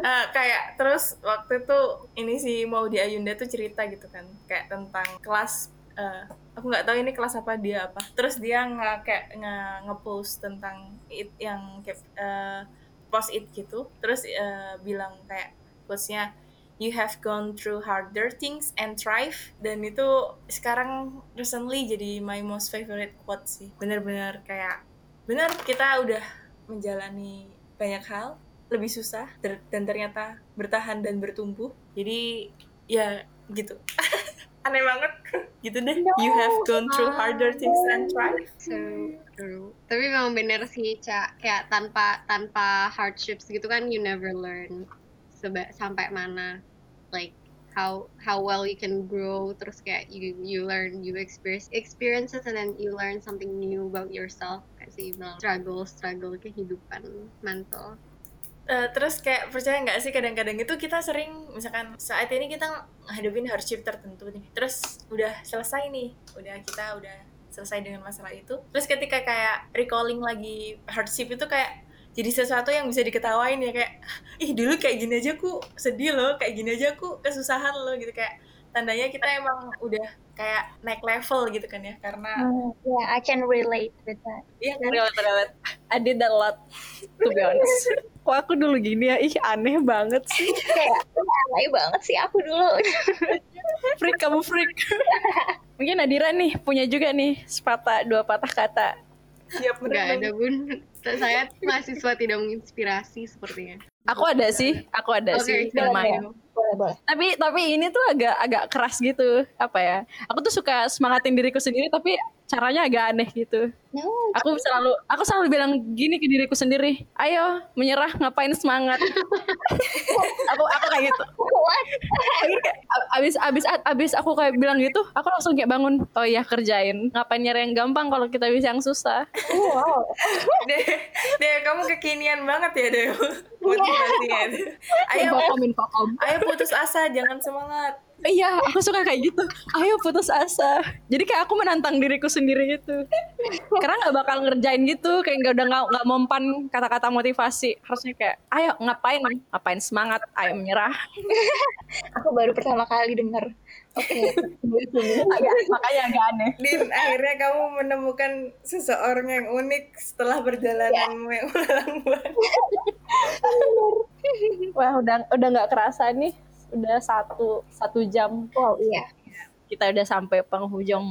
Eh, kayak terus waktu itu ini si mau di Ayunda tuh cerita gitu kan kayak tentang kelas eh, aku nggak tahu ini kelas apa dia apa. Terus dia nge kayak nge ngepost tentang it yang kayak eh, post it gitu. Terus eh, bilang kayak quotesnya you have gone through harder things and thrive. Dan itu sekarang recently jadi my most favorite quote sih. Bener-bener kayak bener kita udah menjalani banyak hal lebih susah dan ternyata bertahan dan bertumbuh. Jadi ya gitu aneh banget. Gitu deh. You have gone through harder things and thrive so true. Tapi memang bener sih Ca. Kayak tanpa tanpa hardships gitu kan you never learn seba sampai mana. Like how how well you can grow. Terus kayak you you learn you experience experiences and then you learn something new about yourself. Kayak sih bilang struggle struggle kehidupan mental Eh, terus kayak percaya nggak sih kadang-kadang itu kita sering misalkan saat ini kita hadapin hardship tertentu nih terus udah selesai nih udah kita udah selesai dengan masalah itu terus ketika kayak recalling lagi hardship itu kayak jadi sesuatu yang bisa diketawain ya kayak ih dulu kayak gini aja ku sedih loh kayak gini aja ku kesusahan loh gitu kayak tandanya kita emang udah kayak naik level gitu kan ya karena Yeah, I can relate with that. iya kan Relate, relate. I did that a lot to be honest. Kok aku dulu gini ya? Ih aneh banget sih. Kayak alay banget sih aku dulu. Freak kamu freak. Mungkin Nadira nih punya juga nih sepatah dua patah kata. siap nggak ada bun saya mahasiswa tidak menginspirasi sepertinya Aku ada sih, aku ada Oke, sih lumayan. boleh, boleh. Tapi tapi ini tuh agak agak keras gitu. Apa ya? Aku tuh suka semangatin diriku sendiri tapi caranya agak aneh gitu. No. Aku selalu aku selalu bilang gini ke diriku sendiri. Ayo, menyerah, ngapain semangat. aku aku kayak gitu. Abis abis abis aku kayak bilang gitu, aku langsung kayak bangun. Oh iya kerjain. Ngapain nyari yang gampang kalau kita bisa yang susah. Wow. deh deh kamu kekinian banget ya deh motivasinya itu. Ayo, ayo putus asa, jangan semangat. Iya, aku suka kayak gitu. Ayo putus asa. Jadi kayak aku menantang diriku sendiri gitu. Karena nggak bakal ngerjain gitu, kayak nggak udah nggak nggak mempan kata-kata motivasi. Harusnya kayak, ayo ngapain, ngapain semangat, ayo menyerah. Aku baru pertama kali denger. Oke. Agak, makanya agak aneh. Din, akhirnya kamu menemukan seseorang yang unik setelah perjalananmu yang ulang Wah, udah udah nggak kerasa nih. Udah satu satu jam. Wow, iya. Kita udah sampai penghujung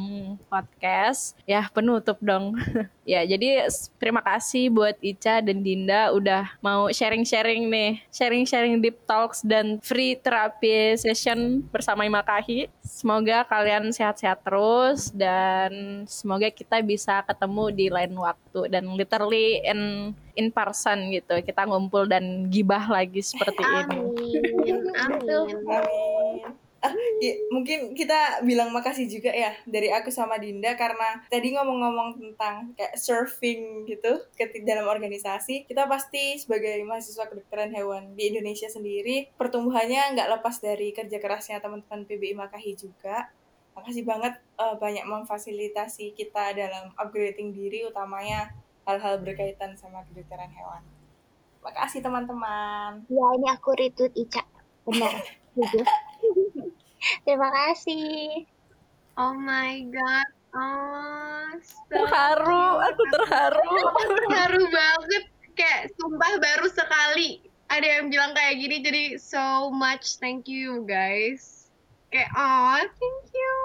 podcast ya penutup dong ya jadi terima kasih buat Ica dan Dinda udah mau sharing-sharing nih sharing-sharing deep talks dan free therapy session bersama Imakahi semoga kalian sehat-sehat terus dan semoga kita bisa ketemu di lain waktu dan literally in in person gitu kita ngumpul dan gibah lagi seperti ini Amin. Amin. Amin. Ah, mungkin kita bilang makasih juga ya dari aku sama Dinda karena tadi ngomong-ngomong tentang kayak surfing gitu ketika dalam organisasi kita pasti sebagai mahasiswa kedokteran hewan di Indonesia sendiri pertumbuhannya nggak lepas dari kerja kerasnya teman-teman PBI Makahi juga makasih banget eh, banyak memfasilitasi kita dalam upgrading diri utamanya hal-hal berkaitan sama kedokteran hewan makasih teman-teman Ya, ini aku retweet Ica. Benar. Terima kasih. Oh my god. Oh, so terharu aku terharu Terharu banget. Kayak sumpah baru sekali ada yang bilang kayak gini. Jadi so much thank you guys. Kayak oh thank you.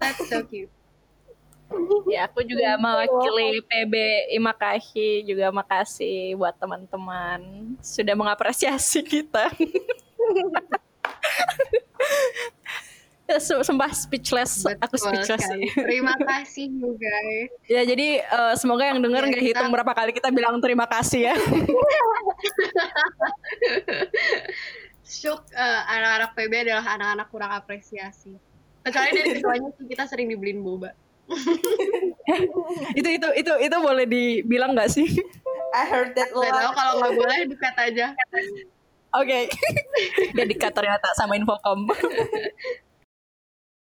That's so cute. Ya, aku juga mewakili PB Imakahi juga makasih buat teman-teman sudah mengapresiasi kita. Ya, Sumpah speechless, aku Betul speechless sekali. sih. Terima kasih you guys. Ya, jadi eh, semoga yang denger Ya, nggak kita- hitung berapa kali kita bilang terima kasih ya. Syuk eh, anak-anak PB adalah anak-anak kurang apresiasi. Kecuali dari ketuanya sih kita sering dibeliin boba. itu itu itu itu boleh dibilang nggak sih? I heard that Gak tahu lot kalau nggak boleh dikat aja. Oke. Dia dikat ternyata sama Infocom.